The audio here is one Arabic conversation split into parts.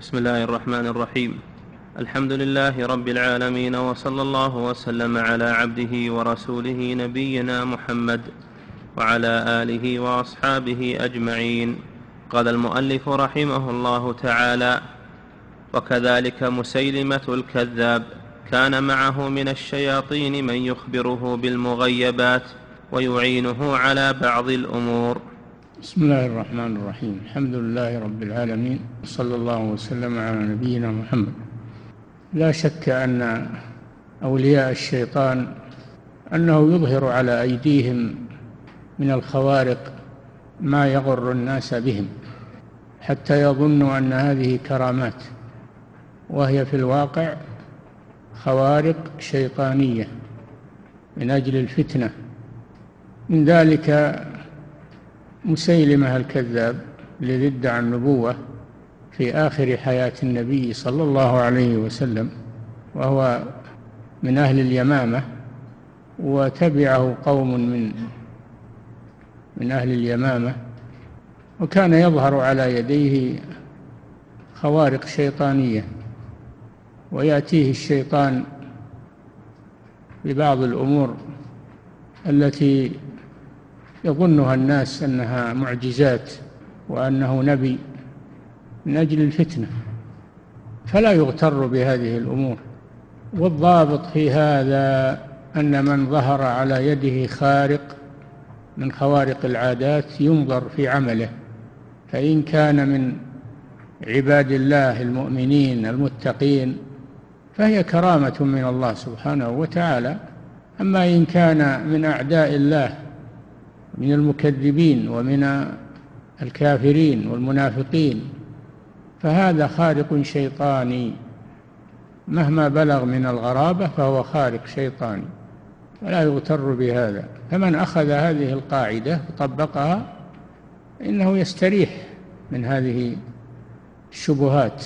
بسم الله الرحمن الرحيم الحمد لله رب العالمين وصلى الله وسلم على عبده ورسوله نبينا محمد وعلى اله واصحابه اجمعين قال المؤلف رحمه الله تعالى وكذلك مسيلمه الكذاب كان معه من الشياطين من يخبره بالمغيبات ويعينه على بعض الأمور بسم الله الرحمن الرحيم. الحمد لله رب العالمين صلى الله وسلم على نبينا محمد. لا شك أن أولياء الشيطان أنه يظهر على أيديهم من الخوارق ما يغر الناس بهم حتى يظنوا أن هذه كرامات وهي في الواقع خوارق شيطانية من أجل الفتنة. من ذلك مسيلمة الكذاب الذي ادعى النبوة في آخر حياة النبي صلى الله عليه وسلم وهو من أهل اليمامة وتبعه قوم من من أهل اليمامة وكان يظهر على يديه خوارق شيطانية ويأتيه الشيطان ببعض الأمور التي يظنها الناس أنها معجزات وأنه نبي من أجل الفتنة فلا يغتر بهذه الأمور. والضابط في هذا أن من ظهر على يده خارق من خوارق العادات ينظر في عمله فإن كان من عباد الله المؤمنين المتقين فهي كرامة من الله سبحانه وتعالى. أما إن كان من أعداء الله من المكذبين ومن الكافرين والمنافقين فهذا خارق شيطاني. مهما بلغ من الغرابة فهو خارق شيطاني ولا يغتر بهذا. فمن أخذ هذه القاعدة وطبقها إنه يستريح من هذه الشبهات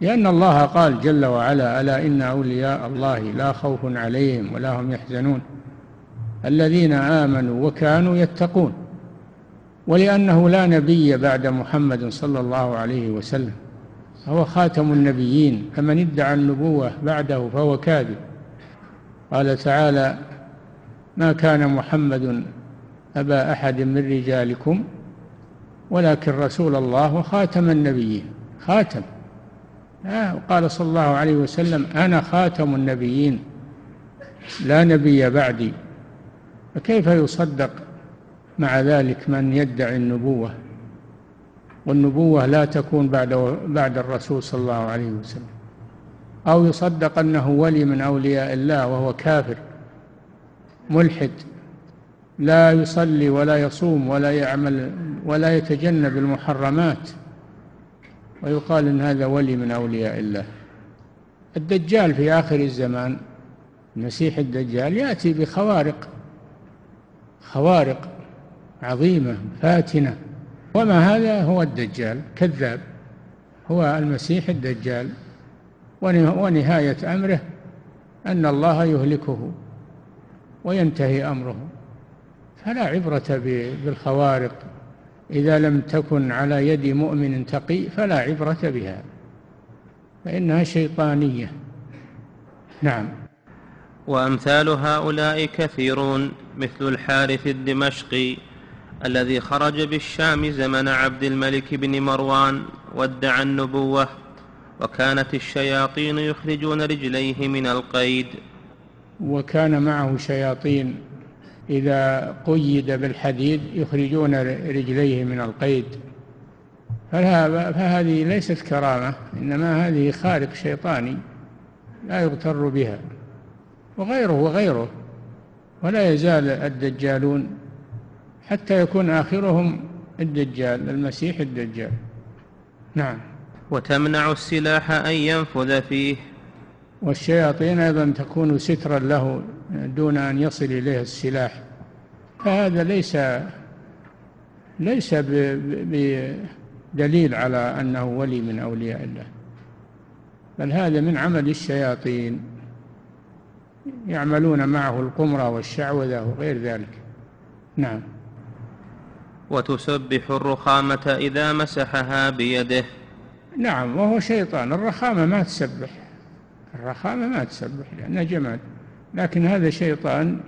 لأن الله قال جل وعلا ألا إن أولياء الله لا خوف عليهم ولا هم يحزنون؟ الذين آمنوا وكانوا يتقون ولأنه لا نبي بعد محمد صلى الله عليه وسلم هو خاتم النبيين فمن ادعى النبوة بعده فهو كاذب. قال تعالى ما كان محمد أبا أحد من رجالكم ولكن رسول الله وخاتم النبيين. خاتم. آه قال صلى الله عليه وسلم أنا خاتم النبيين لا نبي بعدي. فكيف يصدق مع ذلك من يدعي النبوة؟ والنبوة لا تكون بعد بعد الرسول صلى الله عليه وسلم. أو يصدق أنه ولي من أولياء الله وهو كافر ملحد لا يصلي ولا يصوم ولا يعمل ولا يتجنب المحرمات ويقال إن هذا ولي من أولياء الله. الدجال في آخر الزمان المسيح الدجال يأتي بخوارق خوارق عظيمة فاتنة. وما هذا هو الدجال كذاب. هو المسيح الدجال. ونهاية أمره أن الله يهلكه وينتهي أمره. فلا عبرة بالخوارق. إذا لم تكن على يد مؤمن تقي فلا عبرة بها. فإنها شيطانية. نعم. وأمثال هؤلاء كثيرون. مثل الحارث الدمشقي الذي خرج بالشام زمن عبد الملك بن مروان وادعى النبوة وكانت الشياطين يخرجون رجليه من القيد. وكان معه شياطين. إذا قيد بالحديد يخرجون رجليه من القيد. فهذه ليست كرامة إنما هذه خارق شيطاني لا يغتر بها. وغيره وغيره. ولا يزال الدجالون حتى يكون آخرهم الدجال المسيح الدجال. نعم. وتمنع السلاح أن ينفذ فيه. والشياطين أيضا تكون سترا له دون أن يصل إليه السلاح. فهذا ليس ليس بدليل على أنه ولي من أولياء الله بل هذا من عمل الشياطين. يعملون معه القمرة والشعوذة وغير ذلك. نعم. وتسبح الرخامة إذا مسحها بيده. نعم وهو شيطان. الرخامة ما تسبح. الرخامة ما تسبح لأنها جماد. لكن هذا شيطان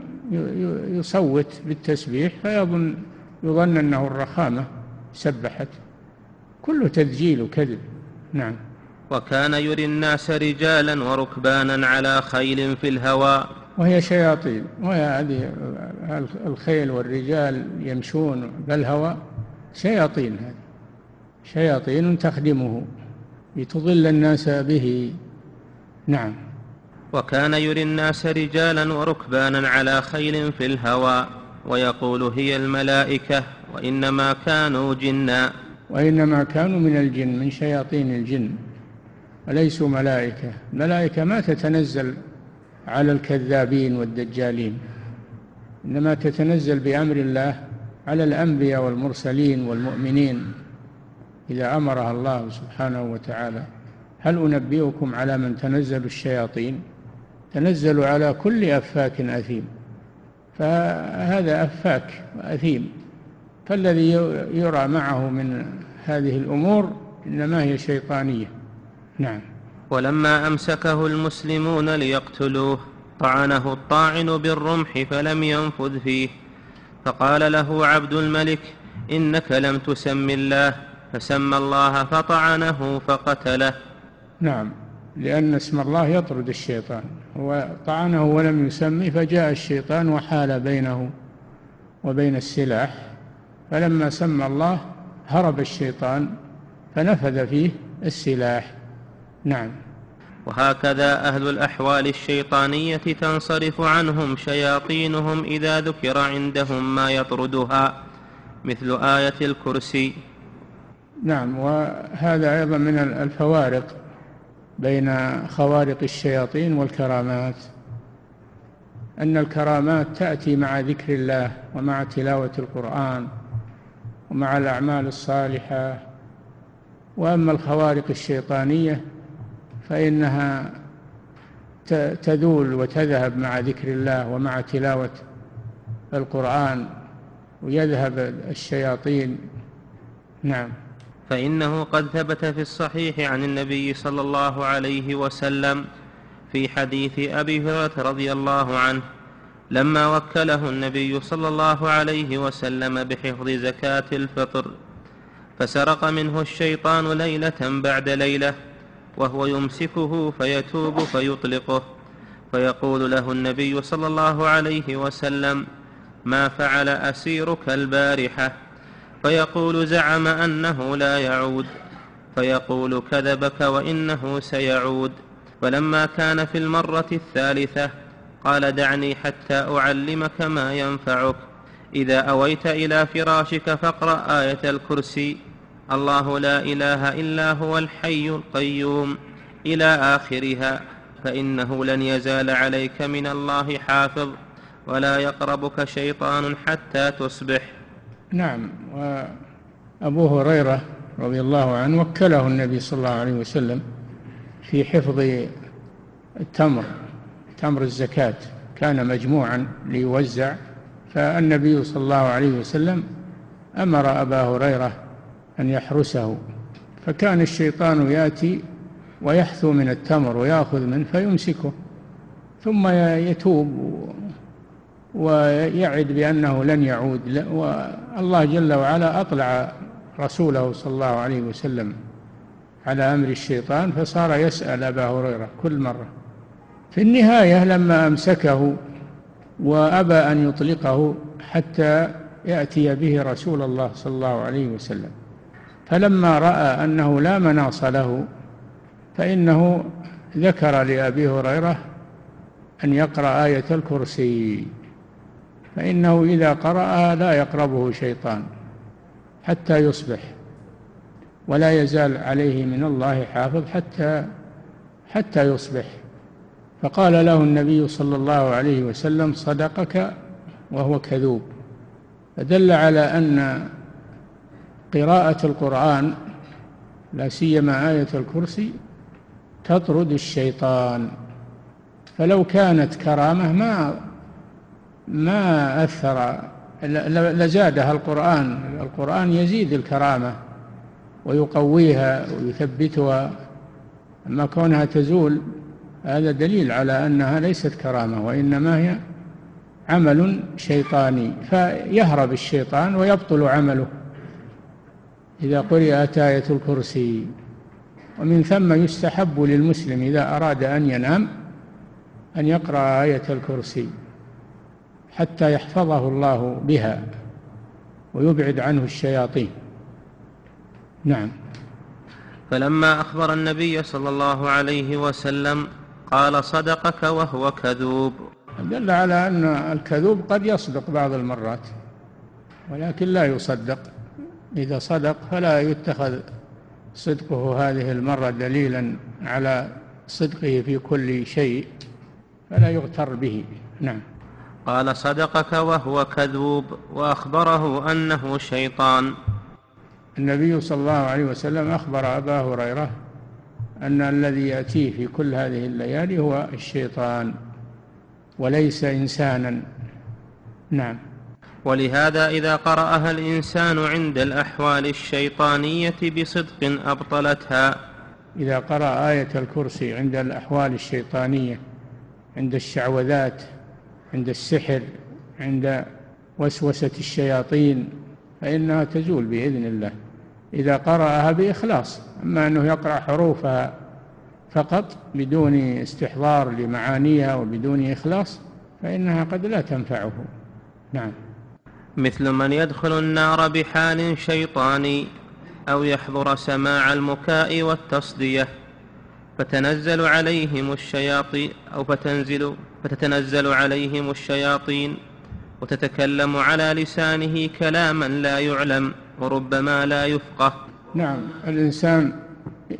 يصوت بالتسبيح فيظن يظن أنه الرخامة سبحت. كله تدجيل وكذب. نعم. وكان يري الناس رجالا وركبانا على خيل في الهواء. وهي شياطين وهي هذه الخيل والرجال يمشون بالهواء. شياطين هذه. شياطين تخدمه لتضل الناس به. نعم. وكان يري الناس رجالا وركبانا على خيل في الهواء. ويقول هي الملائكة وإنما كانوا جنا وإنما كانوا من الجن من شياطين الجن. وليسوا ملائكة. الملائكة ما تتنزل على الكذابين والدجالين إنما تتنزل بأمر الله على الأنبياء والمرسلين والمؤمنين. إذا أمرها الله سبحانه وتعالى هل أنبئكم على من تنزل الشياطين؟ تنزل على كل أفاك أثيم. فهذا أفاك وأثيم فالذي يرى معه من هذه الأمور إنما هي شيطانية. نعم. ولما أمسكه المسلمون ليقتلوه طعنه الطاعن بالرمح فلم ينفذ فيه. فقال له عبد الملك إنك لم تسم الله فسمى الله فطعنه فقتله. نعم. لأن اسم الله يطرد الشيطان. هو طعنه ولم يسمي فجاء الشيطان وحال بينه وبين السلاح. فلما سمى الله هرب الشيطان فنفذ فيه السلاح. نعم. وهكذا أهل الأحوال الشيطانية تنصرف عنهم شياطينهم إذا ذكر عندهم ما يطردها مثل آية الكرسي. نعم وهذا أيضا من الفوارق بين خوارق الشياطين والكرامات. أن الكرامات تأتي مع ذكر الله ومع تلاوة القرآن ومع الأعمال الصالحة. وأما الخوارق الشيطانية فإنها تذول وتذهب مع ذكر الله ومع تلاوة القرآن ويذهب الشياطين. نعم. فإنه قد ثبت في الصحيح عن النبي صلى الله عليه وسلم في حديث أبي هريرة رضي الله عنه لما وكله النبي صلى الله عليه وسلم بحفظ زكاة الفطر فسرق منه الشيطان ليلة بعد ليلة وهو يمسكه فيتوب فيطلقه. فيقول له النبي صلى الله عليه وسلم ما فعل أسيرك البارحة؟ فيقول زعم أنه لا يعود. فيقول كذبك وإنه سيعود. فلما كان في المرة الثالثة قال دعني حتى أعلمك ما ينفعك. إذا أويت إلى فراشك فاقرأ آية الكرسي. الله لا إله إلا هو الحي القيوم. إلى آخرها فإنه لن يزال عليك من الله حافظ ولا يقربك شيطان حتى تصبح. نعم وأبو هريرة رضي الله عنه وكله النبي صلى الله عليه وسلم في حفظ التمر تمر الزكاة كان مجموعا ليوزع فالنبي صلى الله عليه وسلم أمر أبا هريرة أن يحرسه. فكان الشيطان يأتي ويحثو من التمر ويأخذ منه فيمسكه ثم يتوب ويعد بأنه لن يعود. والله جل وعلا أطلع رسوله صلى الله عليه وسلم على أمر الشيطان فصار يسأل أبا هريرة كل مرة. في النهاية لما أمسكه وأبى أن يطلقه حتى يأتي به رسول الله صلى الله عليه وسلم. فلما رأى أنه لا مناص له فإنه ذكر لأبي هريرة أن يقرأ آية الكرسي فإنه إذا قرأها لا يقربه شيطان حتى يصبح ولا يزال عليه من الله حافظ حتى حتى يصبح. فقال له النبي صلى الله عليه وسلم صدقك وهو كذوب. فدل على أن قراءة القرآن لا سيما آية الكرسي تطرد الشيطان. فلو كانت كرامة ما ما أثر لزادها القرآن. القرآن يزيد الكرامة ويقويها ويثبتها. أما كونها تزول هذا دليل على أنها ليست كرامة وإنما هي عمل شيطاني. فيهرب الشيطان ويبطل عمله. إذا قرأت آية الكرسي. ومن ثم يستحب للمسلم إذا أراد أن ينام أن يقرأ آية الكرسي حتى يحفظه الله بها ويبعد عنه الشياطين. نعم. فلما أخبر النبي صلى الله عليه وسلم قال صدقك وهو كذوب. دل على أن الكذوب قد يصدق بعض المرات ولكن لا يصدق. إذا صدق فلا يتخذ صدقه هذه المرة دليلا على صدقه في كل شيء فلا يغتر به. نعم. قال صدقك وهو كذوب وأخبره أنه شيطان. النبي صلى الله عليه وسلم أخبر أبا هريرة أن الذي يأتيه في كل هذه الليالي هو الشيطان وليس إنسانا. نعم. ولهذا إذا قرأها الإنسان عند الأحوال الشيطانية بصدق أبطلتها. إذا قرأ آية الكرسي عند الأحوال الشيطانية عند الشعوذات عند السحر عند وسوسة الشياطين فإنها تزول بإذن الله. إذا قرأها بإخلاص أما أنه يقرأ حروفها فقط بدون استحضار لمعانيها وبدون إخلاص فإنها قد لا تنفعه. نعم. مثل من يدخل النار بحال شيطاني أو يحضر سماع المكاء والتصدية فتنزل عليهم الشياطين أو فتنزل فتتنزل عليهم الشياطين وتتكلم على لسانه كلاما لا يعلم وربما لا يفقه. نعم الإنسان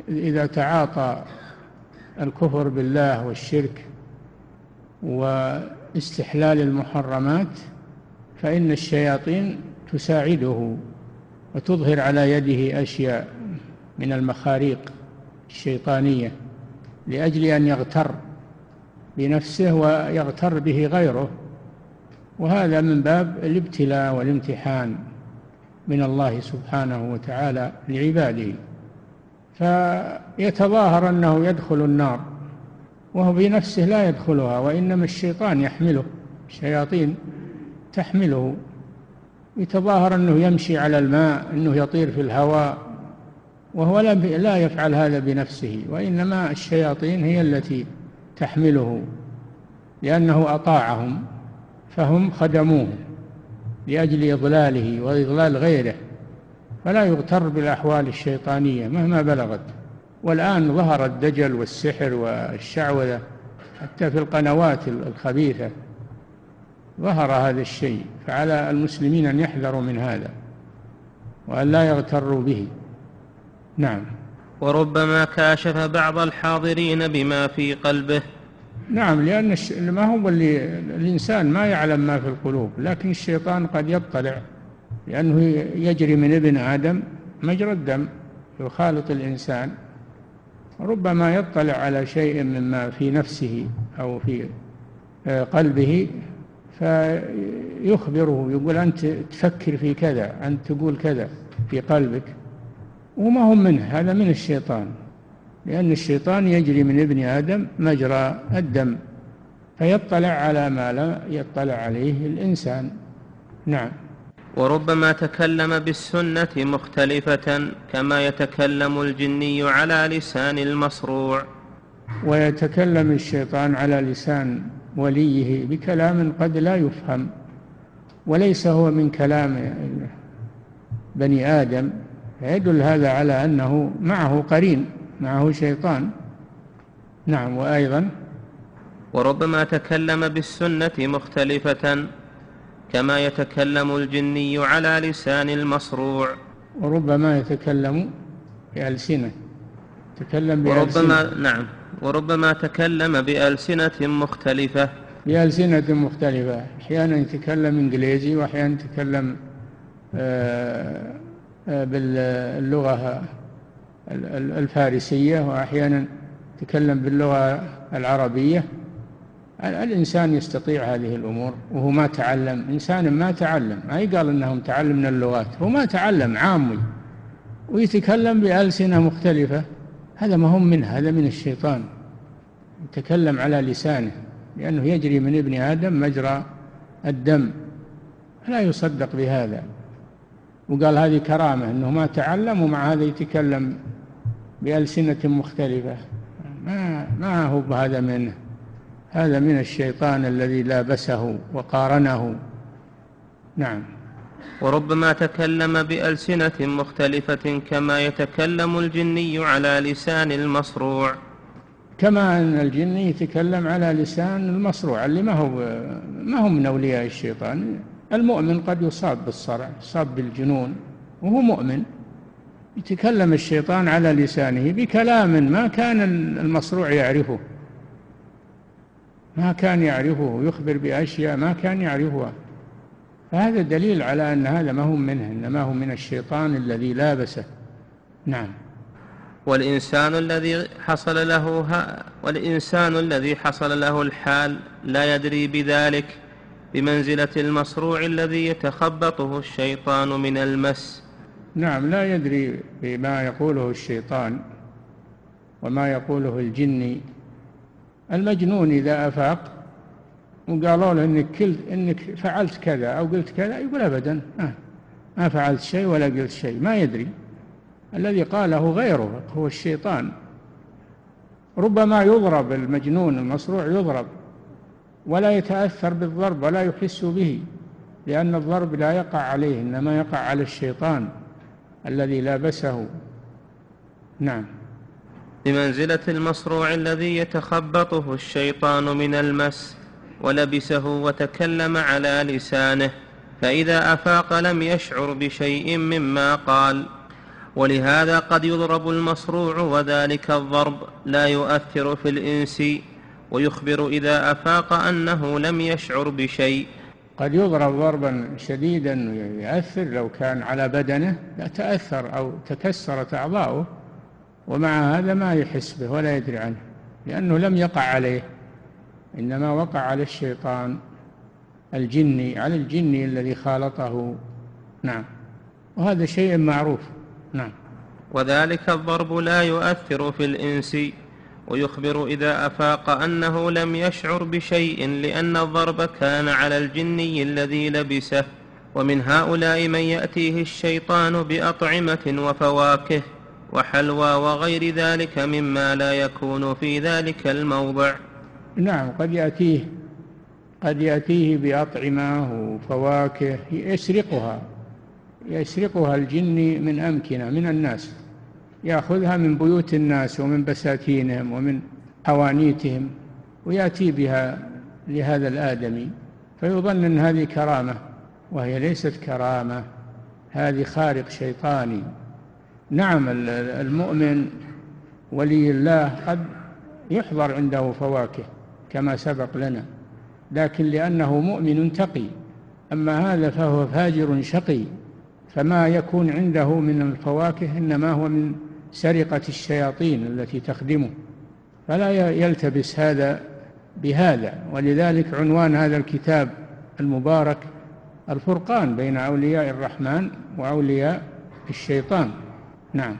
إذا تعاطى الكفر بالله والشرك واستحلال المحرمات فإن الشياطين تساعده وتظهر على يده أشياء من المخاريق الشيطانية لأجل أن يغتر بنفسه ويغتر به غيره وهذا من باب الابتلاء والامتحان من الله سبحانه وتعالى لعباده. فيتظاهر أنه يدخل النار وهو بنفسه لا يدخلها وإنما الشيطان يحمله. الشياطين تحمله. يتظاهر أنه يمشي على الماء أنه يطير في الهواء وهو لا يفعل هذا بنفسه وإنما الشياطين هي التي تحمله لأنه أطاعهم فهم خدموه لأجل إضلاله وإضلال غيره فلا يغتر بالأحوال الشيطانية مهما بلغت. والآن ظهر الدجل والسحر والشعوذة حتى في القنوات الخبيثة. ظهر هذا الشيء فعلى المسلمين أن يحذروا من هذا وأن لا يغتروا به. نعم. وربما كاشف بعض الحاضرين بما في قلبه. نعم لأن ما هو اللي الإنسان ما يعلم ما في القلوب لكن الشيطان قد يطلع لأنه يجري من ابن آدم مجرى الدم يخالط الإنسان. ربما يطلع على شيء مما في نفسه أو في آه، قلبه فيخبره يقول أنت تفكر في كذا أنت تقول كذا في قلبك وما هم منه هذا من الشيطان لأن الشيطان يجري من ابن آدم مجرى الدم فيطلع على ما لا يطلع عليه الإنسان. نعم. وربما تكلم بالسنة مختلفة كما يتكلم الجني على لسان المصروع. ويتكلم الشيطان على لسان وليه بكلام قد لا يفهم وليس هو من كلام بني آدم. يدل هذا على أنه معه قرين معه شيطان. نعم وأيضا وربما تكلم بالسنة مختلفة كما يتكلم الجني على لسان المصروع. وربما يتكلم بألسنة. تكلم بألسنة. وربما نعم. وربما تكلم بألسنة مختلفة. بألسنة مختلفة. أحيانا يتكلم إنجليزي وأحيانا يتكلم آه، آه، باللغة الفارسية وأحيانا يتكلم باللغة العربية. الإنسان يستطيع هذه الأمور وهو ما تعلم. إنسان ما تعلم. ما يقال أنه متعلم من اللغات. هو ما تعلم عامي. ويتكلم بألسنة مختلفة. هذا ما هم منه هذا من الشيطان. يتكلم على لسانه لأنه يجري من ابن آدم مجرى الدم. لا يصدق بهذا. وقال هذه كرامة أنه ما تعلم ومع هذا يتكلم بألسنة مختلفة. ما ما هو هذا منه. هذا من الشيطان الذي لابسه وقارنه. نعم. وربما تكلم بألسنة مختلفة كما يتكلم الجني على لسان المصروع. كما أن الجني يتكلم على لسان المصروع اللي ما هو ما هو من أولياء الشيطان. المؤمن قد يصاب بالصرع يصاب بالجنون وهو مؤمن. يتكلم الشيطان على لسانه بكلام ما كان المصروع يعرفه. ما كان يعرفه يخبر بأشياء ما كان يعرفها. فهذا دليل على أن هذا ما هو منه إنما هو من الشيطان الذي لابسه. نعم. والإنسان الذي حصل له ها والإنسان الذي حصل له الحال لا يدري بذلك بمنزلة المصروع الذي يتخبطه الشيطان من المس. نعم لا يدري بما يقوله الشيطان وما يقوله الجني المجنون إذا أفاق وقالوا له إنك, كل إنك فعلت كذا أو قلت كذا يقول أبدا ما, ما فعلت شيء ولا قلت شيء ما يدري. الذي قاله غيره هو الشيطان. ربما يضرب المجنون المصروع يضرب ولا يتأثر بالضرب ولا يحس به لأن الضرب لا يقع عليه إنما يقع على الشيطان الذي لابسه. نعم. بمنزلة المصروع الذي يتخبطه الشيطان من المس. ولبسه وتكلم على لسانه فإذا أفاق لم يشعر بشيء مما قال. ولهذا قد يضرب المصروع وذلك الضرب لا يؤثر في الإنس ويخبر إذا أفاق أنه لم يشعر بشيء. قد يضرب ضربا شديدا يؤثر لو كان على بدنه لا تأثر أو تكسرت أعضاؤه ومع هذا ما يحس به ولا يدري عنه لأنه لم يقع عليه. إنما وقع على الشيطان الجني على الجني الذي خالطه. نعم. وهذا شيء معروف. نعم. وذلك الضرب لا يؤثر في الإنس ويخبر إذا أفاق أنه لم يشعر بشيء لأن الضرب كان على الجني الذي لبسه. ومن هؤلاء من يأتيه الشيطان بأطعمة وفواكه وحلوى وغير ذلك مما لا يكون في ذلك الموضع. نعم قد يأتيه قد يأتيه بأطعمة وفواكه يسرقها يسرقها الجن من أمكنة من الناس. يأخذها من بيوت الناس ومن بساتينهم ومن حوانيتهم ويأتي بها لهذا الآدمي فيظن أن هذه كرامة وهي ليست كرامة هذه خارق شيطاني. نعم المؤمن ولي الله قد يحضر عنده فواكه. كما سبق لنا لكن لأنه مؤمن تقي. أما هذا فهو فاجر شقي. فما يكون عنده من الفواكه إنما هو من سرقة الشياطين التي تخدمه. فلا يلتبس هذا بهذا. ولذلك عنوان هذا الكتاب المبارك الفرقان بين أولياء الرحمن وأولياء الشيطان. نعم.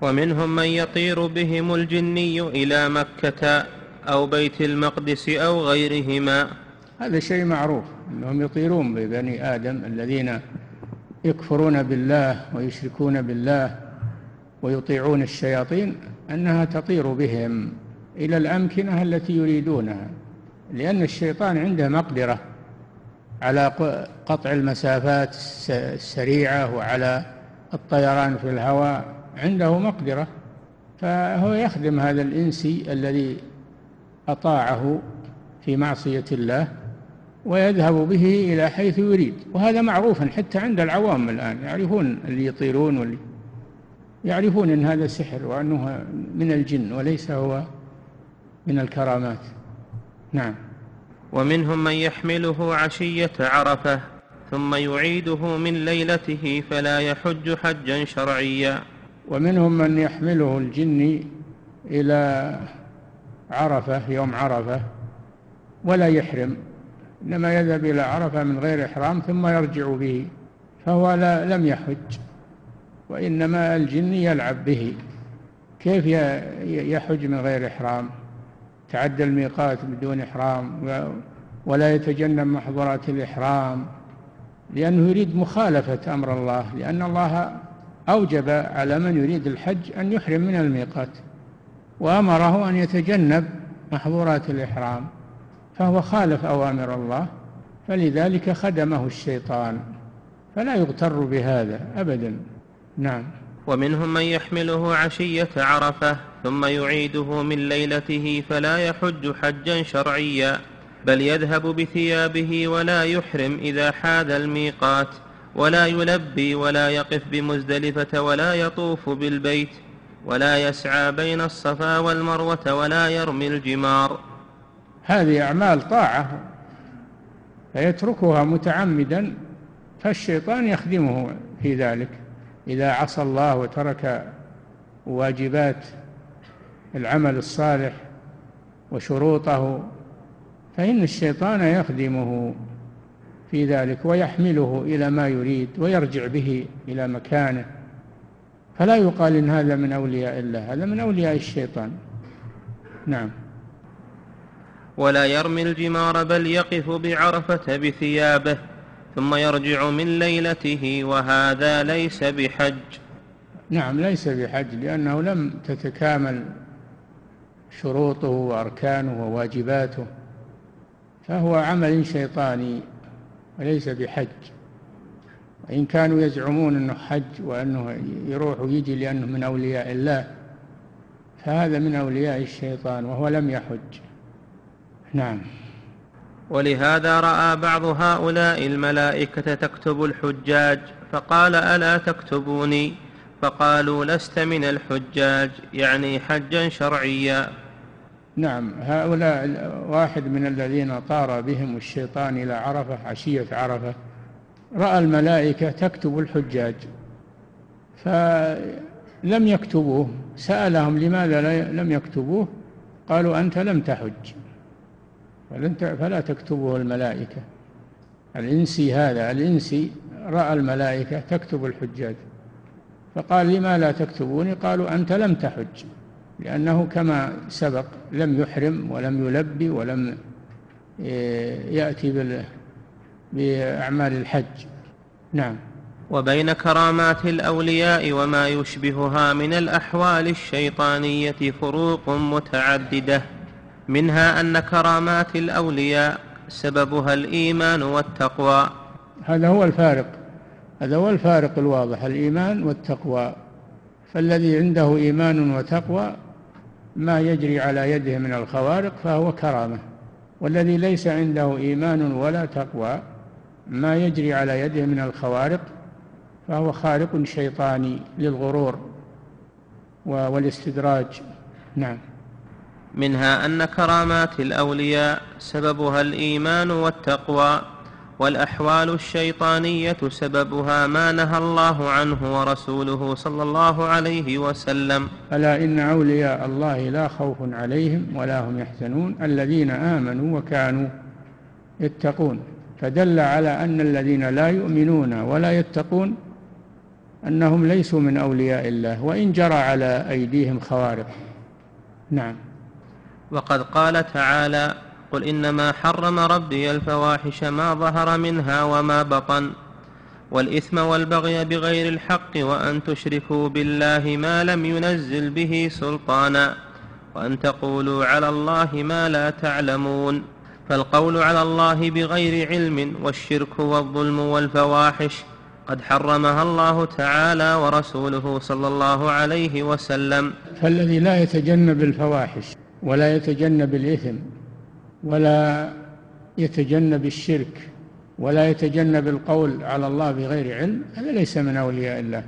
ومنهم من يطير بهم الجني إلى مكة أو بيت المقدس أو غيرهما. هذا شيء معروف أنهم يطيرون ببني آدم الذين يكفرون بالله ويشركون بالله ويطيعون الشياطين أنها تطير بهم إلى الأمكنة التي يريدونها لأن الشيطان عنده مقدرة على قطع المسافات السريعة وعلى الطيران في الهواء عنده مقدرة. فهو يخدم هذا الإنسي الذي أطاعه في معصية الله ويذهب به إلى حيث يريد وهذا معروف حتى عند العوام الآن يعرفون اللي يطيرون واللي يعرفون أن هذا سحر وأنه من الجن وليس هو من الكرامات. نعم. ومنهم من يحمله عشية عرفة ثم يعيده من ليلته فلا يحج حجا شرعيا. ومنهم من يحمله الجن إلى عرفة يوم عرفة ولا يحرم إنما يذهب إلى عرفة من غير إحرام ثم يرجع به فهو لا لم يحج وإنما الجن يلعب به. كيف يحج من غير إحرام؟ تعدى الميقات بدون إحرام ولا يتجنب محظورات الإحرام لأنه يريد مخالفة أمر الله لأن الله أوجب على من يريد الحج أن يحرم من الميقات. وأمره أن يتجنب محظورات الإحرام فهو خالف أوامر الله فلذلك خدمه الشيطان فلا يغتر بهذا أبدا. نعم. ومنهم من يحمله عشية عرفة ثم يعيده من ليلته فلا يحج حجا شرعيا بل يذهب بثيابه ولا يحرم إذا حاذ الميقات ولا يلبي ولا يقف بمزدلفة ولا يطوف بالبيت ولا يسعى بين الصفا والمروة ولا يرمي الجمار. هذه أعمال طاعة فيتركها متعمدا فالشيطان يخدمه في ذلك. إذا عصى الله وترك واجبات العمل الصالح وشروطه فإن الشيطان يخدمه في ذلك ويحمله إلى ما يريد ويرجع به إلى مكانه. فلا يقال إن هذا من أولياء الله هذا من أولياء الشيطان. نعم. ولا يرمي الجمار بل يقف بعرفة بثيابه ثم يرجع من ليلته وهذا ليس بحج. نعم ليس بحج لأنه لم تتكامل شروطه وأركانه وواجباته فهو عمل شيطاني وليس بحج. وإن كانوا يزعمون أنه حج وأنه يروح ويجي لأنه من أولياء الله فهذا من أولياء الشيطان وهو لم يحج. نعم. ولهذا رأى بعض هؤلاء الملائكة تكتب الحجاج فقال ألا تكتبوني؟ فقالوا لست من الحجاج يعني حجا شرعيا. نعم. هؤلاء واحد من الذين طار بهم الشيطان إلى عرفة عشية عرفة رأى الملائكة تكتب الحجاج فلم يكتبوه سألهم لماذا لم يكتبوه قالوا أنت لم تحج فلا تكتبه الملائكة. الإنسي هذا الإنسي رأى الملائكة تكتب الحجاج فقال لما لا تكتبوني؟ قالوا أنت لم تحج لأنه كما سبق لم يحرم ولم يلبي ولم يأتي بأعمال الحج. نعم. وبين كرامات الأولياء وما يشبهها من الأحوال الشيطانية فروق متعددة. منها أن كرامات الأولياء سببها الإيمان والتقوى. هذا هو الفارق. هذا هو الفارق الواضح الإيمان والتقوى. فالذي عنده إيمان وتقوى ما يجري على يده من الخوارق فهو كرامة. والذي ليس عنده إيمان ولا تقوى ما يجري على يده من الخوارق فهو خارق شيطاني للغرور والاستدراج. نعم. منها أن كرامات الأولياء سببها الإيمان والتقوى والأحوال الشيطانية سببها ما نهى الله عنه ورسوله صلى الله عليه وسلم. ألا إن أولياء الله لا خوف عليهم ولا هم يحزنون الذين آمنوا وكانوا يتقون. فدل على أن الذين لا يؤمنون ولا يتقون أنهم ليسوا من أولياء الله وإن جرى على أيديهم خوارق. نعم. وقد قال تعالى قل إنما حرم ربي الفواحش ما ظهر منها وما بطن والإثم والبغي بغير الحق وأن تشركوا بالله ما لم ينزل به سلطانا وأن تقولوا على الله ما لا تعلمون. فالقول على الله بغير علم والشرك والظلم والفواحش قد حرمها الله تعالى ورسوله صلى الله عليه وسلم. فالذي لا يتجنب الفواحش ولا يتجنب الإثم ولا يتجنب الشرك ولا يتجنب القول على الله بغير علم هذا ليس من أولياء الله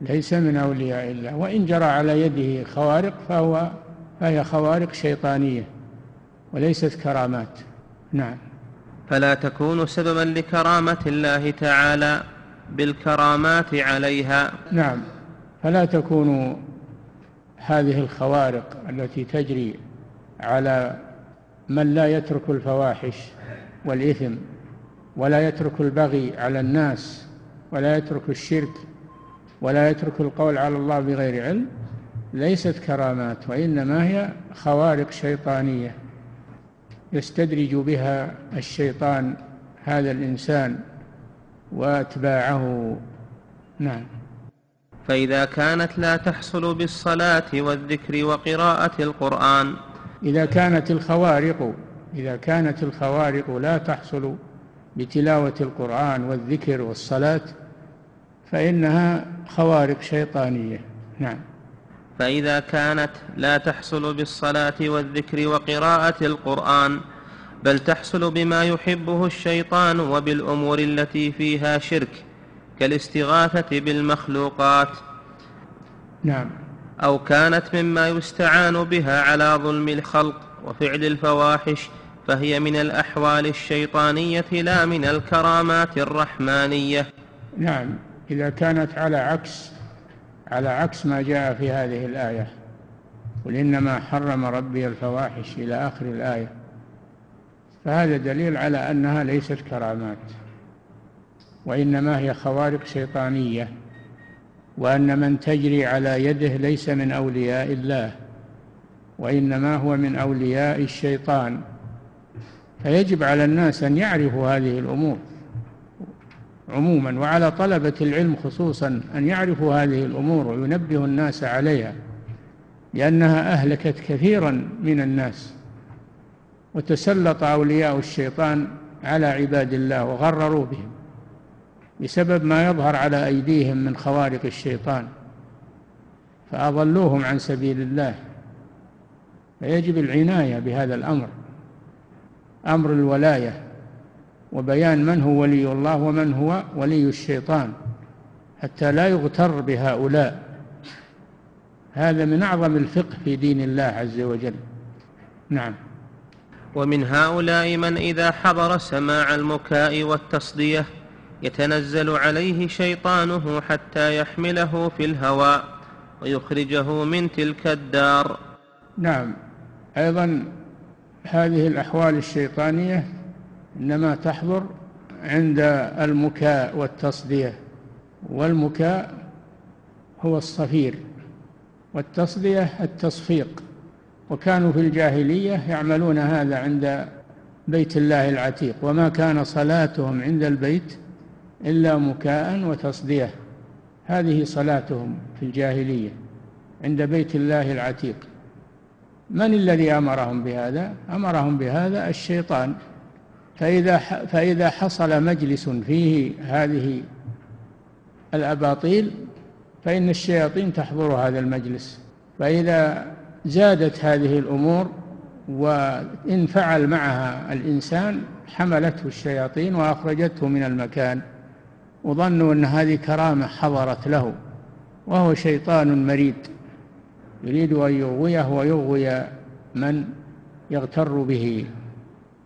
ليس من أولياء الله. وإن جرى على يده خوارق فهو فهي خوارق شيطانية وليست كرامات. نعم. فلا تكون سببا لكرامة الله تعالى بالكرامات عليها. نعم. فلا تكون هذه الخوارق التي تجري على من لا يترك الفواحش والإثم ولا يترك البغي على الناس ولا يترك الشرك ولا يترك القول على الله بغير علم ليست كرامات وإنما هي خوارق شيطانية. يستدرج بها الشيطان هذا الإنسان وأتباعه. نعم. فإذا كانت لا تحصل بالصلاة والذكر وقراءة القرآن. إذا كانت الخوارق إذا كانت الخوارق لا تحصل بتلاوة القرآن والذكر والصلاة فإنها خوارق شيطانية. نعم. فإذا كانت لا تحصل بالصلاة والذكر وقراءة القرآن بل تحصل بما يحبه الشيطان وبالأمور التي فيها شرك كالاستغاثة بالمخلوقات. نعم. أو كانت مما يستعان بها على ظلم الخلق وفعل الفواحش فهي من الأحوال الشيطانية لا من الكرامات الرحمانية. نعم. إذا كانت على عكس على عكس ما جاء في هذه الآية. قل إنما حرم ربي الفواحش إلى آخر الآية. فهذا دليل على أنها ليست كرامات وإنما هي خوارق شيطانية وأن من تجري على يده ليس من أولياء الله وإنما هو من أولياء الشيطان. فيجب على الناس أن يعرفوا هذه الأمور. عموما وعلى طلبة العلم خصوصا أن يعرفوا هذه الأمور وينبهوا الناس عليها لأنها أهلكت كثيرا من الناس. وتسلط أولياء الشيطان على عباد الله وغرروا بهم بسبب ما يظهر على أيديهم من خوارق الشيطان. فأضلوهم عن سبيل الله. فيجب العناية بهذا الأمر. أمر الولاية. وبيان من هو ولي الله ومن هو ولي الشيطان حتى لا يغتر بهؤلاء. هذا من أعظم الفقه في دين الله عز وجل. نعم. ومن هؤلاء من إذا حضر سماع المكاء والتصدية يتنزل عليه شيطانه حتى يحمله في الهواء ويخرجه من تلك الدار. نعم. أيضا هذه الأحوال الشيطانية إنما تحضر عند المكاء والتصدية. والمكاء هو الصفير والتصدية التصفيق. وكانوا في الجاهلية يعملون هذا عند بيت الله العتيق. وما كان صلاتهم عند البيت إلا مكاء وتصدية. هذه صلاتهم في الجاهلية عند بيت الله العتيق. من الذي أمرهم بهذا؟ أمرهم بهذا الشيطان. فإذا فإذا حصل مجلس فيه هذه الأباطيل فإن الشياطين تحضر هذا المجلس. فإذا زادت هذه الأمور وإن فعل معها الإنسان حملته الشياطين وأخرجته من المكان. وظنوا أن هذه كرامة حضرت له وهو شيطان مريد. يريد أن يغويه ويغوي من يغتر به.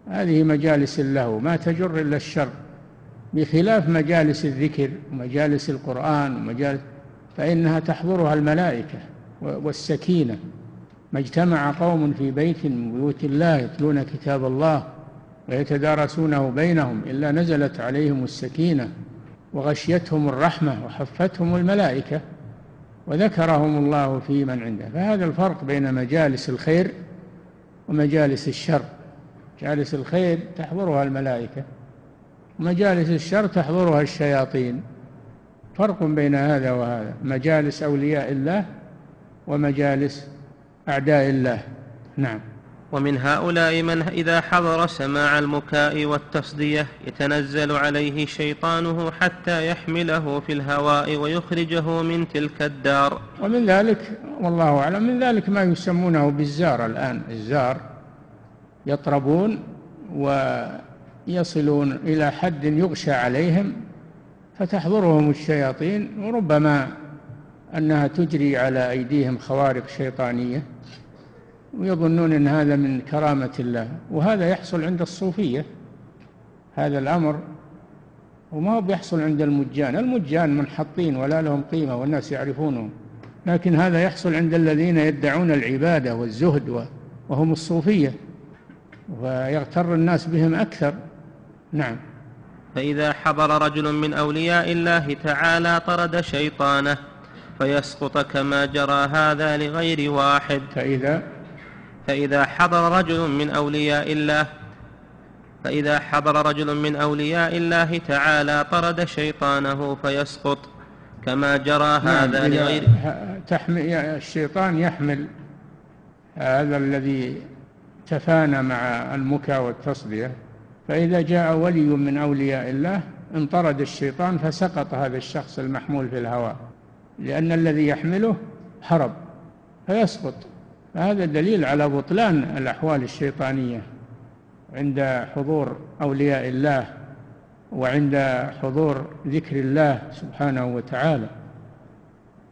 هذه مجالس له ما تجر إلا الشر. بخلاف مجالس الذكر ومجالس القرآن ومجالس فإنها تحضرها الملائكة والسكينة. ما اجتمع قوم في بيت من بيوت الله يتلون كتاب الله ويتدارسونه بينهم إلا نزلت عليهم السكينة وغشيتهم الرحمة وحفتهم الملائكة وذكرهم الله في من عنده. فهذا الفرق بين مجالس الخير ومجالس الشر. مجالس الخير تحضرها الملائكة ومجالس الشر تحضرها الشياطين. فرق بين هذا وهذا مجالس أولياء الله ومجالس أعداء الله. نعم. ومن هؤلاء من إذا حضر سماع المكاء والتصدية يتنزل عليه شيطانه حتى يحمله في الهواء ويخرجه من تلك الدار. ومن ذلك والله أعلم من ذلك ما يسمونه بالزار الآن الزار. يطربون ويصلون إلى حد يغشى عليهم فتحضرهم الشياطين وربما أنها تجري على أيديهم خوارق شيطانية ويظنون أن هذا من كرامة الله وهذا يحصل عند الصوفية هذا الأمر وما هو بيحصل عند المجان المجان منحطين ولا لهم قيمة والناس يعرفونهم لكن هذا يحصل عند الذين يدعون العبادة والزهد وهم الصوفية. ويغتر الناس بهم أكثر. نعم. فإذا حضر رجل من أولياء الله تعالى طرد شيطانه فيسقط كما جرى هذا لغير واحد. فإذا؟ فإذا حضر رجل من أولياء الله فإذا حضر رجل من أولياء الله تعالى طرد شيطانه فيسقط كما جرى نعم هذا لغير تحمل الشيطان يحمل هذا الذي تفانى مع المكى والتصدية فإذا جاء ولي من أولياء الله انطرد الشيطان فسقط هذا الشخص المحمول في الهواء لأن الذي يحمله هرب فيسقط. فهذا دليل على بطلان الأحوال الشيطانية عند حضور أولياء الله وعند حضور ذكر الله سبحانه وتعالى.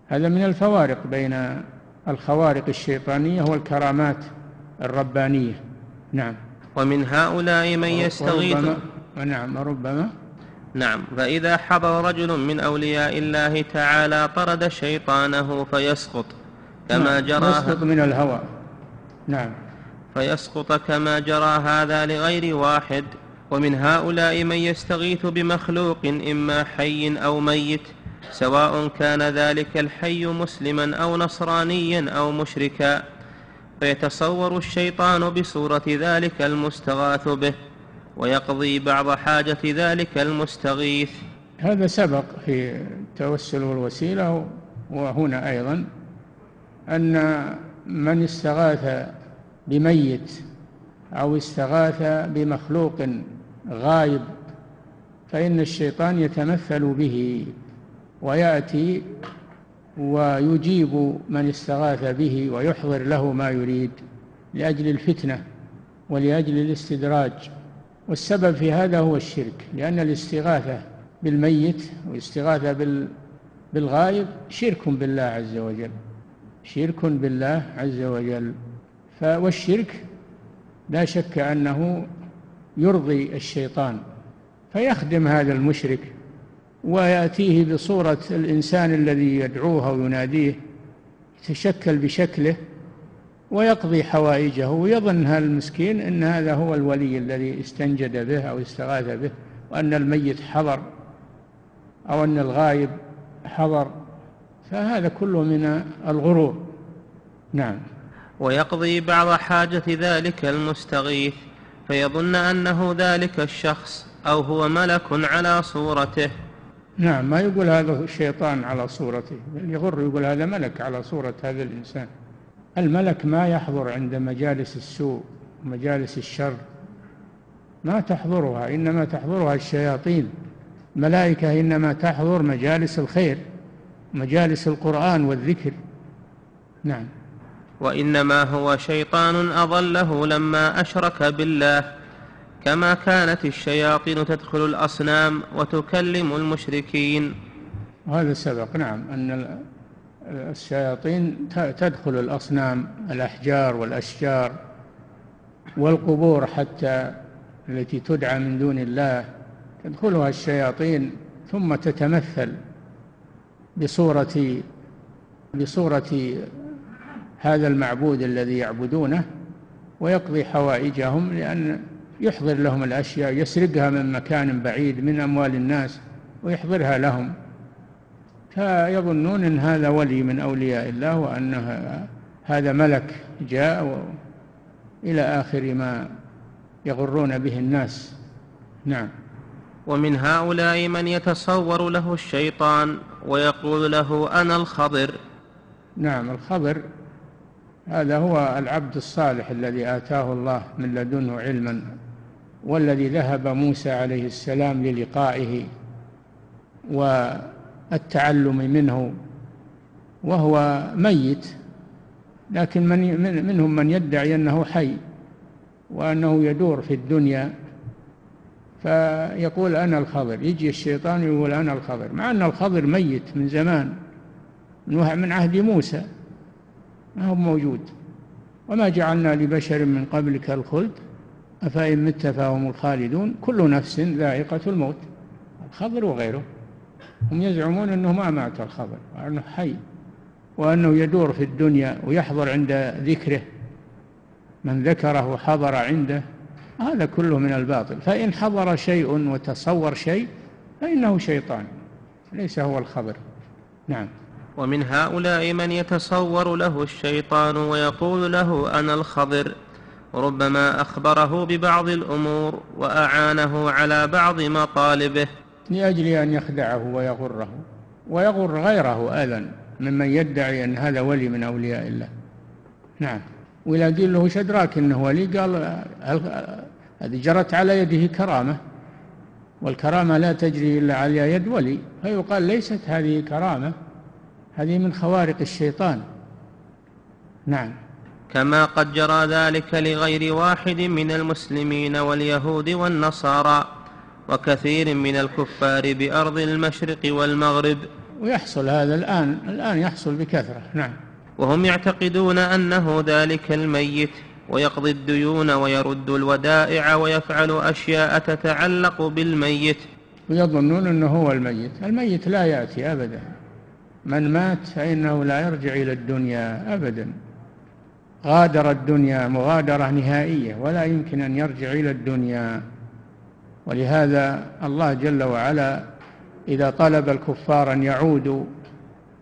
هذا من الفوارق بين الخوارق الشيطانية والكرامات الربانية. نعم. ومن هؤلاء من يستغيث نعم وربما نعم. فإذا حضر رجل من أولياء الله تعالى طرد شيطانه فيسقط كما نعم جرى يسقط من الهوى. نعم. فيسقط كما جرى هذا لغير واحد. ومن هؤلاء من يستغيث بمخلوق إما حي أو ميت سواء كان ذلك الحي مسلما أو نصرانيا أو مشركا. فيتصور الشيطان بصورة ذلك المستغاث به ويقضي بعض حاجة ذلك المستغيث. هذا سبق في التوسل والوسيلة وهنا أيضا أن من استغاث بميت أو استغاث بمخلوق غايب فإن الشيطان يتمثل به ويأتي ويجيب من استغاث به ويحضر له ما يريد لأجل الفتنة ولأجل الاستدراج. والسبب في هذا هو الشرك لأن الاستغاثة بالميت والاستغاثة بالغائب شرك بالله عز وجل شرك بالله عز وجل. والشرك لا شك أنه يرضي الشيطان فيخدم هذا المشرك ويأتيه بصورة الإنسان الذي يدعوه ويناديه يتشكل بشكله ويقضي حوائجه ويظن هذا المسكين أن هذا هو الولي الذي استنجد به أو استغاث به وأن الميت حضر أو أن الغايب حضر. فهذا كله من الغرور. نعم. ويقضي بعض حاجة ذلك المستغيث فيظن أنه ذلك الشخص أو هو ملك على صورته. نعم ما يقول هذا الشيطان على صورته. يغر يقول هذا ملك على صورة هذا الإنسان. الملك ما يحضر عند مجالس السوء مجالس الشر. ما تحضرها إنما تحضرها الشياطين. الملائكة إنما تحضر مجالس الخير مجالس القرآن والذكر. نعم. وإنما هو شيطان أضله لما أشرك بالله. كما كانت الشياطين تدخل الأصنام وتكلم المشركين. وهذا سبق نعم أن الشياطين تدخل الأصنام الأحجار والأشجار والقبور حتى التي تدعى من دون الله تدخلها الشياطين ثم تتمثل بصورة بصورة هذا المعبود الذي يعبدونه ويقضي حوائجهم لأن يحضر لهم الأشياء يسرقها من مكان بعيد من أموال الناس ويحضرها لهم. فيظنون أن هذا ولي من أولياء الله وأن هذا ملك جاء. إلى آخر ما يغرون به الناس. نعم. ومن هؤلاء من يتصور له الشيطان ويقول له أنا الخضر. نعم الخضر هذا هو العبد الصالح الذي آتاه الله من لدنه علما. والذي ذهب موسى عليه السلام للقائه والتعلم منه وهو ميت لكن من منهم من يدعي أنه حي وأنه يدور في الدنيا فيقول أنا الخضر. يجي الشيطان يقول أنا الخضر مع أن الخضر ميت من زمان من عهد موسى ما هو موجود. وما جعلنا لبشر من قبلك الخلد أفإن مت فهم الخالدون كل نفس ذائقة الموت. الخضر وغيره. هم يزعمون أنه ما مات الخضر وأنه حي وأنه يدور في الدنيا ويحضر عند ذكره. من ذكره حضر عنده. هذا كله من الباطل. فإن حضر شيء وتصور شيء فإنه شيطان. ليس هو الخبر نعم. ومن هؤلاء من يتصور له الشيطان ويقول له أنا الخضر. ربما أخبره ببعض الأمور وأعانه على بعض مطالبه. لأجل أن يخدعه ويغره ويغر غيره أيضا ممن يدعي أن هذا ولي من أولياء الله. نعم. وإذا قيل له وش أدراك أنه ولي. قال هذه جرت على يده كرامة؟ والكرامة لا تجري إلا على يد ولي. فيقال ليست هذه كرامة هذه من خوارق الشيطان. نعم. كما قد جرى ذلك لغير واحد من المسلمين واليهود والنصارى وكثير من الكفار بأرض المشرق والمغرب. ويحصل هذا الآن الآن يحصل بكثرة نعم. وهم يعتقدون أنه ذلك الميت ويقضي الديون ويرد الودائع ويفعل أشياء تتعلق بالميت. ويظنون أنه هو الميت. الميت لا يأتي أبدا. من مات فإنه لا يرجع إلى الدنيا أبدا. غادر الدنيا مغادرة نهائية ولا يمكن أن يرجع إلى الدنيا. ولهذا الله جل وعلا إذا طلب الكفار أن يعودوا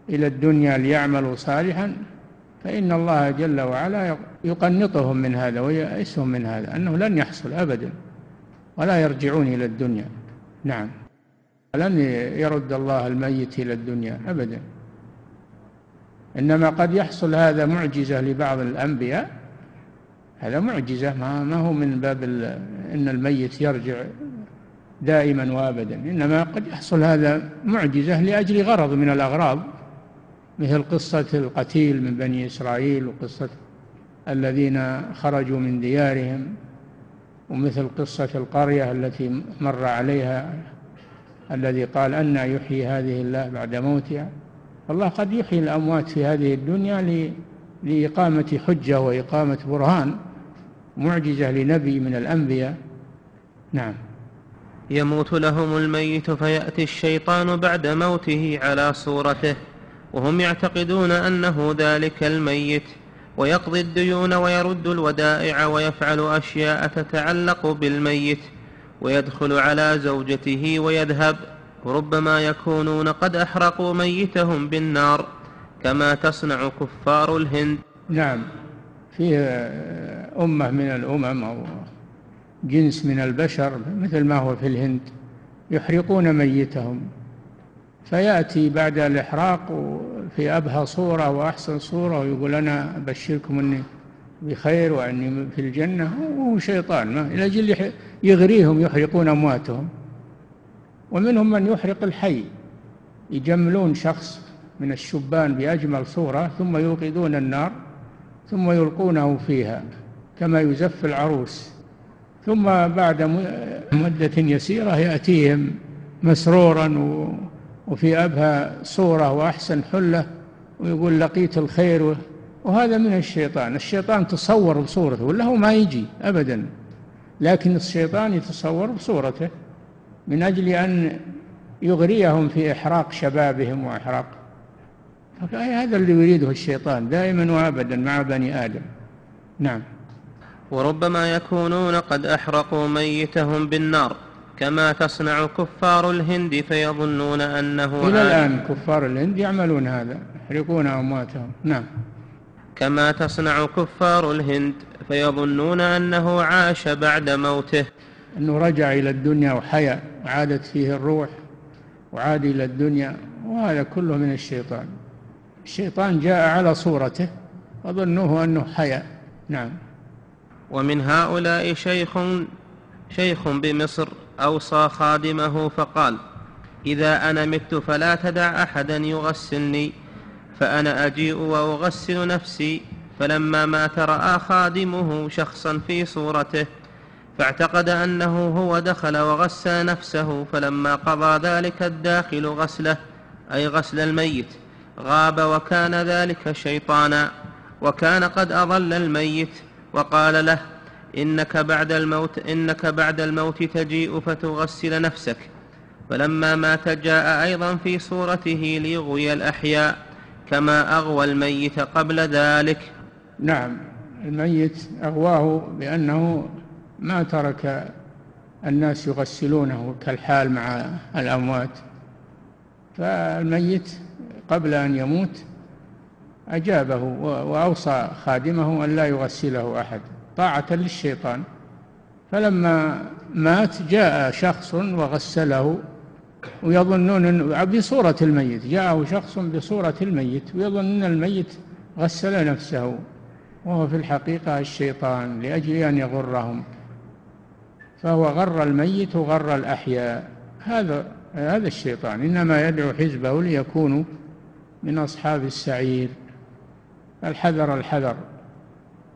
إلى الدنيا ليعملوا صالحا فإن الله جل وعلا يقنطهم من هذا ويأسهم من هذا أنه لن يحصل أبدا ولا يرجعون إلى الدنيا. نعم. لن يرد الله الميت إلى الدنيا أبدا. إنما قد يحصل هذا معجزة لبعض الأنبياء. هذا معجزة ما, ما هو من باب أن الميت يرجع دائما وابدا. إنما قد يحصل هذا معجزة لأجل غرض من الأغراض مثل قصة القتيل من بني إسرائيل وقصة الذين خرجوا من ديارهم ومثل قصة القرية التي مر عليها الذي قال أن يحيي هذه الله بعد موتها. الله قد يحيي الأموات في هذه الدنيا لإقامة حجة وإقامة برهان معجزة لنبي من الأنبياء. نعم. يموت لهم الميت فيأتي الشيطان بعد موته على صورته وهم يعتقدون أنه ذلك الميت ويقضي الديون ويرد الودائع ويفعل أشياء تتعلق بالميت ويدخل على زوجته ويذهب وربما يكونون قد أحرقوا ميتهم بالنار كما تصنع كفار الهند. نعم. في أمة من الأمم أو جنس من البشر مثل ما هو في الهند يحرقون ميتهم. فيأتي بعد الإحراق في أبهى صورة وأحسن صورة ويقول أنا أبشركم أني بخير وأني في الجنة وهو شيطان ما إلى جل يغريهم يحرقون أمواتهم. ومنهم من يحرق الحي يجملون شخص من الشبان بأجمل صورة ثم يوقدون النار ثم يلقونه فيها كما يزف العروس. ثم بعد مدة يسيرة يأتيهم مسرورا وفي أبهى صورة وأحسن حلة ويقول لقيت الخير وهذا من الشيطان. الشيطان تصور بصورته ولا هو ما يجي أبدا لكن الشيطان يتصور بصورته. من أجل أن يغريهم في إحراق شبابهم وإحراق. هذا اللي يريده الشيطان دائما وأبدا مع بني آدم. نعم. وربما يكونون قد أحرقوا ميتهم بالنار كما تصنع كفار الهند فيظنون أنه إلى الآن كفار الهند يعملون هذا يحرقون أمواتهم. نعم. كما تصنع كفار الهند فيظنون أنه عاش بعد موته. أنه رجع إلى الدنيا وحيا وعادت فيه الروح وعاد إلى الدنيا وهذا كله من الشيطان. الشيطان جاء على صورته وظنوه أنه حيا. نعم. ومن هؤلاء شيخ شيخ بمصر أوصى خادمه فقال إذا أنا مت فلا تدع أحدا يغسلني فأنا أجيء وأغسل نفسي. فلما مات رأى خادمه شخصا في صورته. فاعتقد أنه هو دخل وغسل نفسه فلما قضى ذلك الداخل غسله أي غسل الميت غاب وكان ذلك شيطانا وكان قد أضل الميت وقال له إنك بعد الموت إنك بعد الموت تجيء فتغسل نفسك. فلما مات جاء أيضا في صورته ليغوي الأحياء كما أغوى الميت قبل ذلك. نعم الميت أغواه بأنه ما ترك الناس يغسلونه كالحال مع الأموات. فالميت قبل أن يموت أجابه وأوصى خادمه أن لا يغسله أحد. طاعة للشيطان. فلما مات جاء شخص وغسله ويظنون بصورة الميت. جاءه شخص بصورة الميت ويظن أن الميت غسل نفسه. وهو في الحقيقة الشيطان لأجل أن يغرهم. فهو غر الميت وغر الأحياء. هذا هذا الشيطان. إنما يدعو حزبه ليكونوا من أصحاب السعير. الحذر الحذر.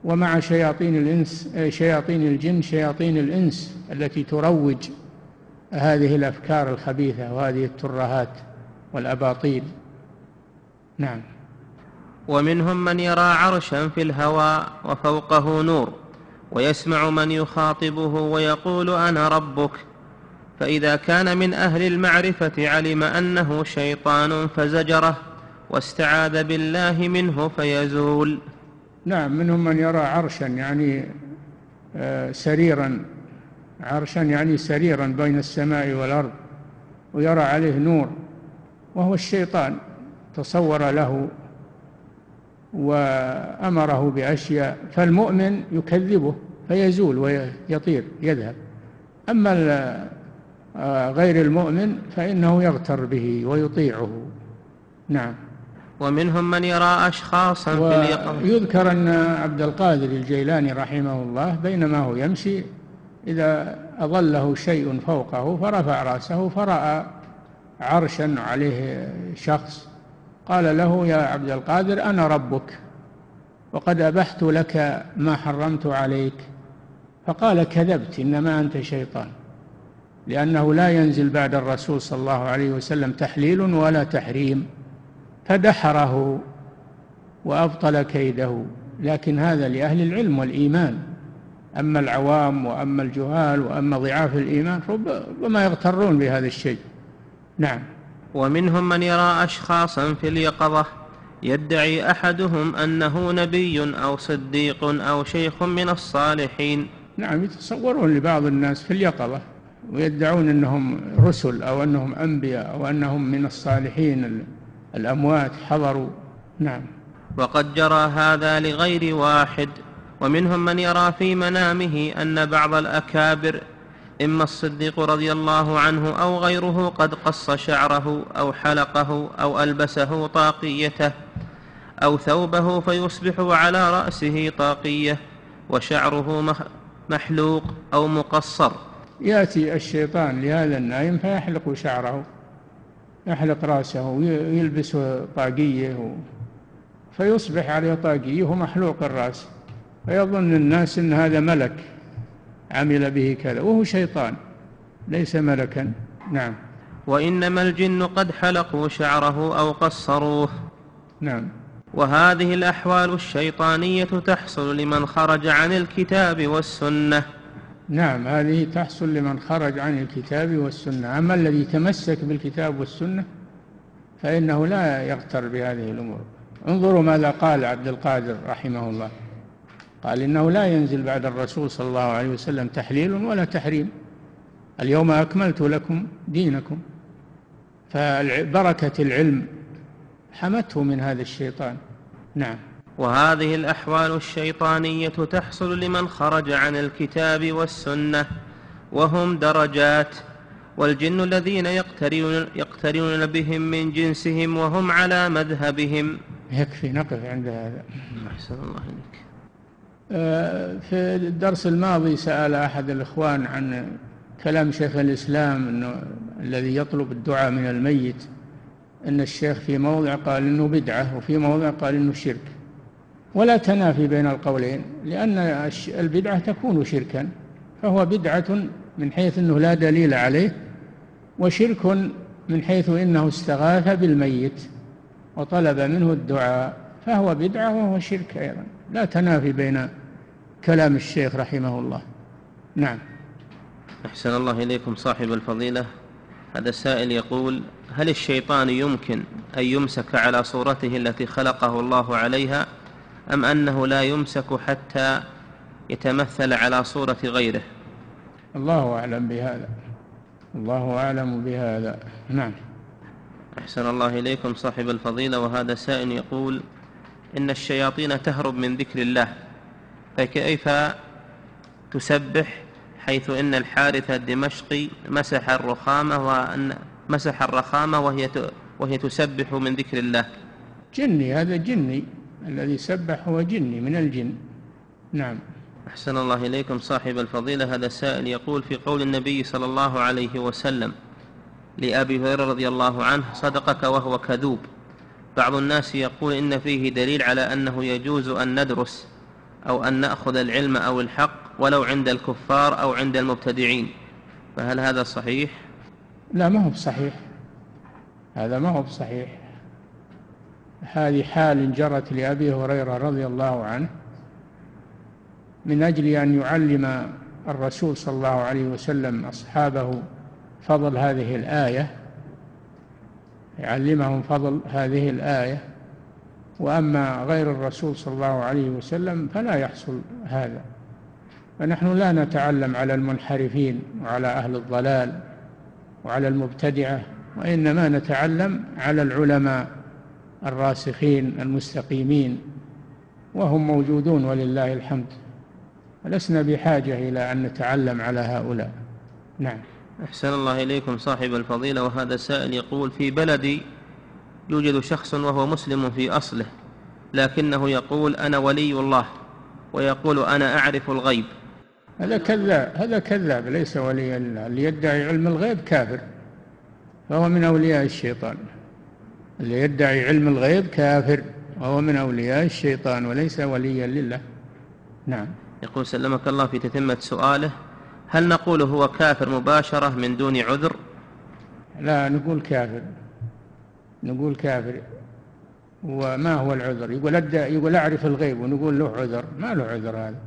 ومع شياطين الإنس شياطين الجن شياطين الإنس التي تروج هذه الأفكار الخبيثة وهذه الترهات والأباطيل. نعم. ومنهم من يرى عرشا في الهواء وفوقه نور. ويسمع من يخاطبه ويقول أنا ربك. فإذا كان من أهل المعرفة علم أنه شيطان فزجره واستعاذ بالله منه فيزول. نعم منهم من يرى عرشا يعني آه، سريرا. عرشا يعني سريرا بين السماء والأرض ويرى عليه نور وهو الشيطان. تصور له وأمره بأشياء فالمؤمن يكذبه فيزول ويطير يذهب. أما آه، غير المؤمن فإنه يغتر به ويطيعه. نعم. ومنهم من يرى أشخاصا في اليقظة. يذكر أن عبد القادر الجيلاني رحمه الله بينما هو يمشي إذا أظله شيء فوقه فرفع رأسه فرأى عرشا عليه شخص قال له يا عبد القادر أنا ربك وقد أبحت لك ما حرمت عليك. فقال كذبت إنما أنت شيطان لأنه لا ينزل بعد الرسول صلى الله عليه وسلم تحليل ولا تحريم. فدحره وأبطل كيده. لكن هذا لأهل العلم والإيمان. أما العوام وأما الجهال وأما ضعاف الإيمان ربما يغترون بهذا الشيء. نعم. ومنهم من يرى أشخاصا في اليقظة يدعي أحدهم أنه نبي أو صديق أو شيخ من الصالحين. نعم يتصورون لبعض الناس في اليقظة ويدعون أنهم رسل أو أنهم أنبياء أو أنهم من الصالحين الأموات حضروا. نعم. وقد جرى هذا لغير واحد ومنهم من يرى في منامه أن بعض الأكابر إما الصديق رضي الله عنه أو غيره قد قص شعره أو حلقه أو ألبسه طاقيته أو ثوبه فيصبح على رأسه طاقية وشعره محلوق أو مقصر. يأتي الشيطان لهذا النائم فيحلق شعره يحلق رأسه ويلبس طاقية فيصبح عليه طاقية ومحلوق الرأس. فيظن الناس أن هذا ملك. عمل به كذا وهو شيطان ليس ملكا. نعم. وإنما الجن قد حلقوا شعره أو قصروه. نعم. وهذه الأحوال الشيطانية تحصل لمن خرج عن الكتاب والسنة. نعم هذه تحصل لمن خرج عن الكتاب والسنة. أما الذي تمسك بالكتاب والسنة فإنه لا يغتر بهذه الأمور. انظروا ماذا قال عبد القادر رحمه الله. قال إنه لا ينزل بعد الرسول صلى الله عليه وسلم تحليل ولا تحريم. اليوم أكملت لكم دينكم. فبركة العلم حمته من هذا الشيطان. نعم. وهذه الأحوال الشيطانية تحصل لمن خرج عن الكتاب والسنة وهم درجات والجن الذين يقترنون, يقترنون بهم من جنسهم وهم على مذهبهم. يكفي نقف عند هذا. أحسن الله إليك. في الدرس الماضي سأل أحد الإخوان عن كلام شيخ الإسلام أنه الذي يطلب الدعاء من الميت أن الشيخ في موضع قال أنه بدعة وفي موضع قال أنه شرك. ولا تنافي بين القولين لأن البدعة تكون شركا فهو بدعة من حيث أنه لا دليل عليه وشرك من حيث إنه استغاث بالميت وطلب منه الدعاء فهو بدعة وهو شرك أيضا. لا تنافي بين كلام الشيخ رحمه الله. نعم. أحسن الله إليكم صاحب الفضيلة. هذا السائل يقول هل الشيطان يمكن أن يمسك على صورته التي خلقه الله عليها أم أنه لا يمسك حتى يتمثل على صورة غيره؟ الله أعلم بهذا. الله أعلم بهذا. نعم. أحسن الله إليكم صاحب الفضيلة. وهذا سائل يقول إن الشياطين تهرب من ذكر الله. فكيف تسبح حيث إن الحارث الدمشقي مسح الرخامة وأن مسح الرخامة وهي وهي تسبح من ذكر الله؟ جني هذا جني. الذي سبح هو جني من الجن. نعم. أحسن الله إليكم صاحب الفضيلة. هذا السائل يقول في قول النبي صلى الله عليه وسلم لأبي هريرة رضي الله عنه صدقك وهو كذوب. بعض الناس يقول إن فيه دليل على أنه يجوز أن ندرس أو أن نأخذ العلم أو الحق ولو عند الكفار أو عند المبتدعين. فهل هذا صحيح؟ لا ما هو بصحيح. هذا ما هو بصحيح. هذه حال جرت لأبي هريرة رضي الله عنه من أجل أن يعلم الرسول صلى الله عليه وسلم أصحابه فضل هذه الآية يعلمهم فضل هذه الآية. وأما غير الرسول صلى الله عليه وسلم فلا يحصل هذا. فنحن لا نتعلم على المنحرفين وعلى أهل الضلال وعلى المبتدعة وإنما نتعلم على العلماء الراسخين المستقيمين وهم موجودون ولله الحمد. لسنا بحاجة إلى أن نتعلم على هؤلاء. نعم. أحسن الله إليكم صاحب الفضيلة وهذا سائل يقول في بلدي يوجد شخص وهو مسلم في أصله لكنه يقول أنا ولي الله ويقول أنا أعرف الغيب. هذا كذاب هذا كذاب ليس ولي الله اللي يدعي علم الغيب كافر فهو من أولياء الشيطان. اللي يدعي علم الغيب كافر وهو من أولياء الشيطان وليس وليا لله. نعم. يقول سلمك الله في تتمة سؤاله. هل نقول هو كافر مباشرة من دون عذر؟ لا نقول كافر. نقول كافر. وما هو العذر؟ يقول يقول أعرف الغيب ونقول له عذر. ما له عذر هذا.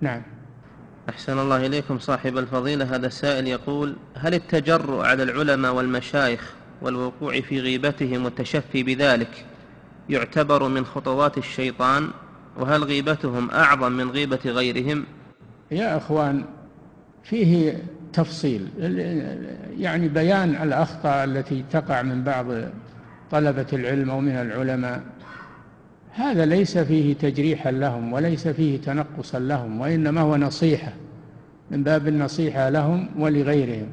نعم. أحسن الله إليكم صاحب الفضيلة. هذا السائل يقول هل التجرؤ على العلماء والمشايخ والوقوع في غيبتهم والتشفي بذلك يعتبر من خطوات الشيطان؟ وهل غيبتهم أعظم من غيبة غيرهم؟ يا أخوان فيه تفصيل يعني بيان الأخطاء التي تقع من بعض طلبة العلم أو من العلماء. هذا ليس فيه تجريحا لهم وليس فيه تنقصا لهم وإنما هو نصيحة من باب النصيحة لهم ولغيرهم.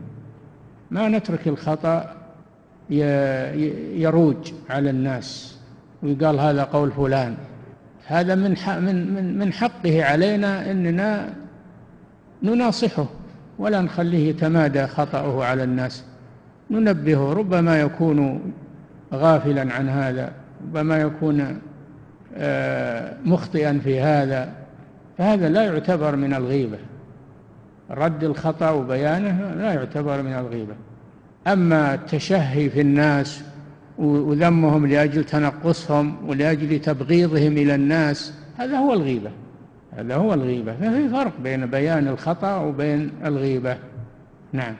ما نترك الخطأ يروج على الناس ويقال هذا قول فلان. هذا من من من حقه علينا إننا نناصحه. ولا نخليه يتمادى خطأه على الناس. ننبهه ربما يكون غافلا عن هذا ربما يكون آه، مخطئا في هذا. فهذا لا يعتبر من الغيبة. رد الخطأ وبيانه لا يعتبر من الغيبة. أما التشهي في الناس وذمهم لأجل تنقصهم ولأجل تبغيضهم إلى الناس هذا هو الغيبة. هذا هو الغيبة. ففي فرق بين بيان الخطأ وبين الغيبة. نعم.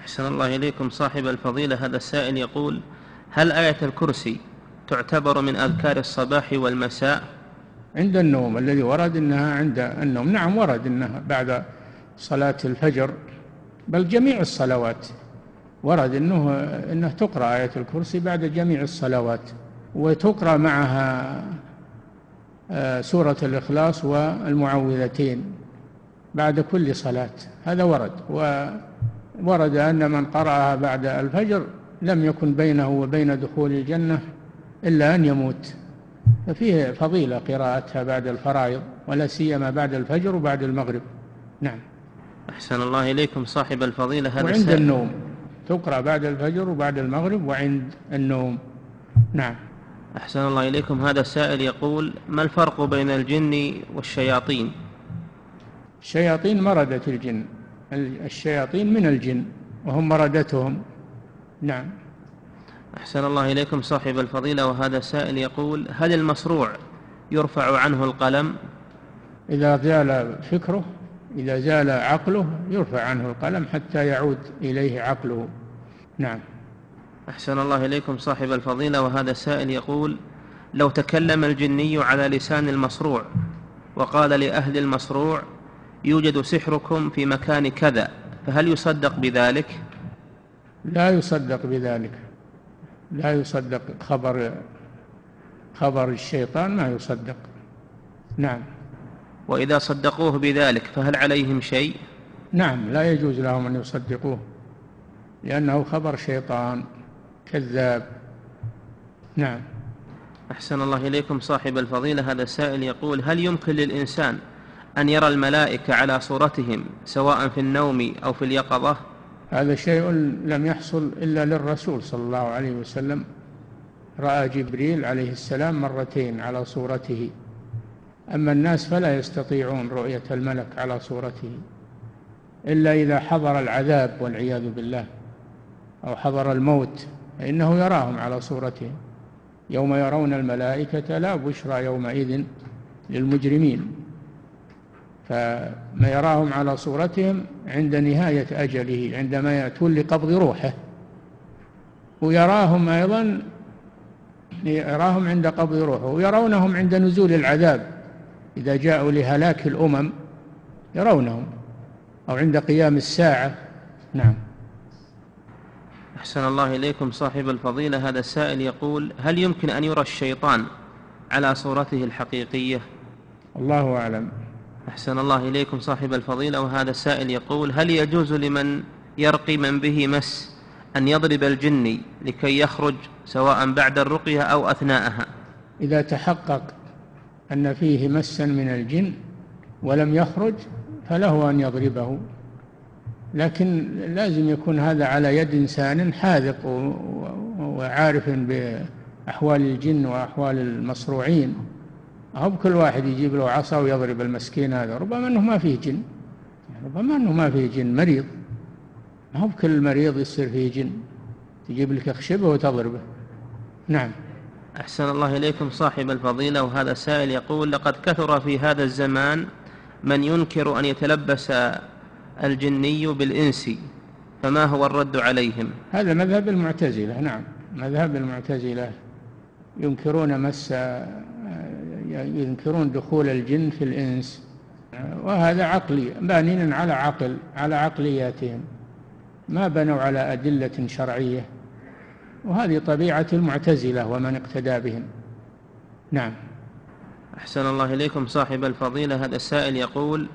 أحسن الله إليكم. صاحب الفضيلة هذا السائل يقول هل آية الكرسي تعتبر من أذكار الصباح والمساء؟ عند النوم الذي ورد أنها عند النوم. نعم ورد أنها بعد صلاة الفجر. بل جميع الصلوات ورد أنه أنه تقرأ آية الكرسي بعد جميع الصلوات وتقرأ معها سورة الإخلاص والمعوذتين بعد كل صلاة. هذا ورد وورد أن من قرأها بعد الفجر لم يكن بينه وبين دخول الجنة إلا أن يموت. ففيه فضيلة قراءتها بعد الفرائض ولا سيما بعد الفجر وبعد المغرب. نعم. أحسن الله إليكم صاحب الفضيلة هذا وعند النوم. تقرأ بعد الفجر وبعد المغرب وعند النوم. نعم. أحسن الله إليكم. هذا السائل يقول ما الفرق بين الجن والشياطين؟ الشياطين مردة الجن. الشياطين من الجن وهم مردتهم. نعم. أحسن الله إليكم صاحب الفضيلة. وهذا السائل يقول هل المصروع يرفع عنه القلم؟ إذا زال فكره إذا زال عقله يرفع عنه القلم حتى يعود إليه عقله. نعم. أحسن الله إليكم صاحب الفضيلة وهذا السائل يقول لو تكلم الجني على لسان المصروع وقال لأهل المصروع يوجد سحركم في مكان كذا فهل يصدق بذلك؟ لا يصدق بذلك. لا يصدق خبر خبر الشيطان ما يصدق. نعم. وإذا صدقوه بذلك فهل عليهم شيء؟ نعم لا يجوز لهم أن يصدقوه لأنه خبر شيطان. كذاب. نعم. أحسن الله إليكم صاحب الفضيلة. هذا السائل يقول هل يمكن للإنسان أن يرى الملائكة على صورتهم سواء في النوم أو في اليقظة؟ هذا شيء لم يحصل إلا للرسول صلى الله عليه وسلم. رأى جبريل عليه السلام مرتين على صورته. أما الناس فلا يستطيعون رؤية الملك على صورته إلا إذا حضر العذاب والعياذ بالله أو حضر الموت. فإنه يراهم على صورتهم يوم يرون الملائكة لا بشرى يومئذ للمجرمين. فما يراهم على صورتهم عند نهاية أجله عندما يأتون لقبض روحه. ويراهم أيضا يراهم عند قبض روحه ويرونهم عند نزول العذاب. إذا جاءوا لهلاك الأمم يرونهم أو عند قيام الساعة. نعم. أحسن الله إليكم. صاحب الفضيلة هذا السائل يقول هل يمكن أن يرى الشيطان على صورته الحقيقية؟ الله أعلم. أحسن الله إليكم. صاحب الفضيلة وهذا السائل يقول هل يجوز لمن يرقي من به مس أن يضرب الجني لكي يخرج سواء بعد الرقية أو أثناءها؟ إذا تحقق أن فيه مسا من الجن ولم يخرج فله أن يضربه. لكن لازم يكون هذا على يد إنسان حاذق وعارف بأحوال الجن وأحوال المصروعين. هو بكل واحد يجيب له عصا ويضرب المسكين هذا ربما أنه ما فيه جن. ربما أنه ما فيه جن مريض. ما هو بكل مريض يصير فيه جن. تجيب لك خشبة وتضربه. نعم. أحسن الله إليكم صاحب الفضيلة وهذا السائل يقول لقد كثر في هذا الزمان من ينكر أن يتلبس الجني بالإنس فما هو الرد عليهم؟ هذا مذهب المعتزلة نعم. مذهب المعتزلة ينكرون مس ينكرون دخول الجن في الإنس. وهذا عقلي بانين على عقل على عقلياتهم. ما بنوا على أدلة شرعية. وهذه طبيعة المعتزلة ومن اقتدى بهم. نعم. أحسن الله إليكم صاحب الفضيلة. هذا السائل يقول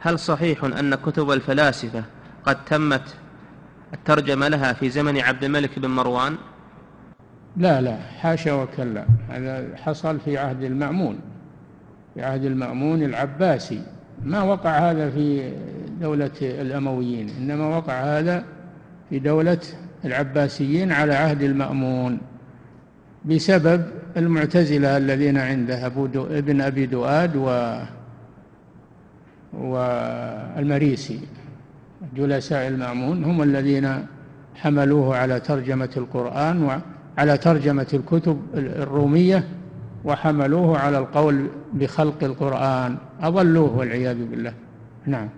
هل صحيح أن كتب الفلاسفة قد تمت الترجمة لها في زمن عبد الملك بن مروان؟ لا لا حاشا وكلا. هذا حصل في عهد المأمون في عهد المأمون العباسي. ما وقع هذا في دولة الأمويين إنما وقع هذا في دولة العباسيين على عهد المأمون بسبب المعتزلة الذين عنده أبو ابن أبي دؤاد و والمريسي جلساء المأمون هم الذين حملوه على ترجمة القرآن وعلى ترجمة الكتب الرومية وحملوه على القول بخلق القرآن. أضلوه والعياذ بالله. نعم.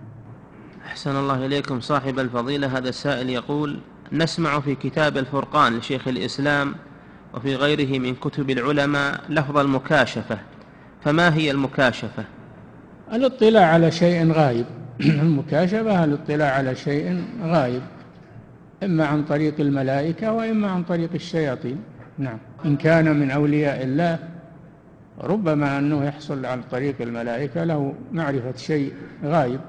أحسن الله إليكم. صاحب الفضيلة هذا السائل يقول نسمع في كتاب الفرقان لشيخ الإسلام وفي غيره من كتب العلماء لفظ المكاشفة. فما هي المكاشفة؟ الاطلاع على شيء غايب. المكاشفة الاطلاع على شيء غايب إما عن طريق الملائكة وإما عن طريق الشياطين. نعم. إن كان من أولياء الله ربما أنه يحصل عن طريق الملائكة له معرفة شيء غايب.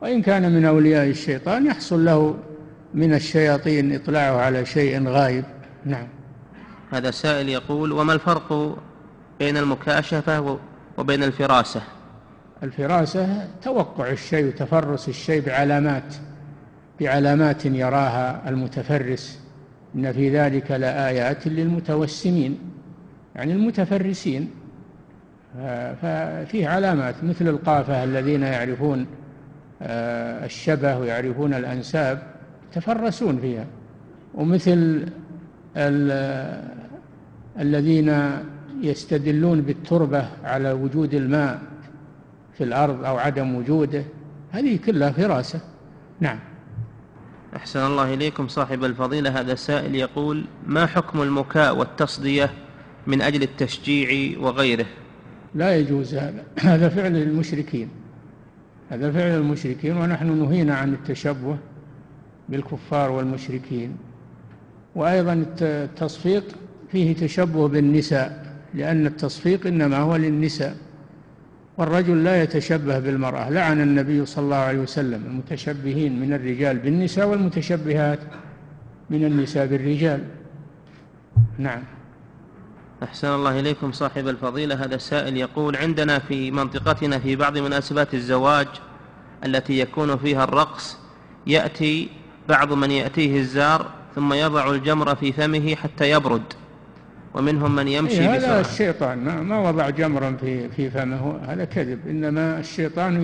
وإن كان من أولياء الشيطان يحصل له من الشياطين إطلاعه على شيء غايب. نعم. هذا سائل يقول وما الفرق بين المكاشفة وبين الفراسة؟ الفراسة توقع الشيء وتفرس الشيء بعلامات بعلامات يراها المتفرس. إن في ذلك لآيات للمتوسمين يعني المتفرسين. ففيه علامات مثل القافة الذين يعرفون آه، الشبه ويعرفون الأنساب يتفرسون فيها. ومثل الذين يستدلون بالتربة على وجود الماء في الأرض أو عدم وجوده هذه كلها فراسة. نعم. أحسن الله إليكم صاحب الفضيلة. هذا السائل يقول ما حكم المكاء والتصدية من أجل التشجيع وغيره؟ لا يجوز هذا. هذا فعل المشركين. هذا فعل المشركين ونحن نهينا عن التشبه بالكفار والمشركين. وأيضا التصفيق فيه تشبه بالنساء لأن التصفيق إنما هو للنساء. والرجل لا يتشبه بالمرأة. لعن النبي صلى الله عليه وسلم المتشبهين من الرجال بالنساء والمتشبهات من النساء بالرجال. نعم. أحسن الله إليكم صاحب الفضيلة. هذا السائل يقول عندنا في منطقتنا في بعض مناسبات الزواج التي يكون فيها الرقص يأتي بعض من يأتيه الزار ثم يضع الجمر في فمه حتى يبرد. ومنهم من يمشي إيه هذا الشيطان. ما وضع جمرا في في فمه. هذا كذب. إنما الشيطان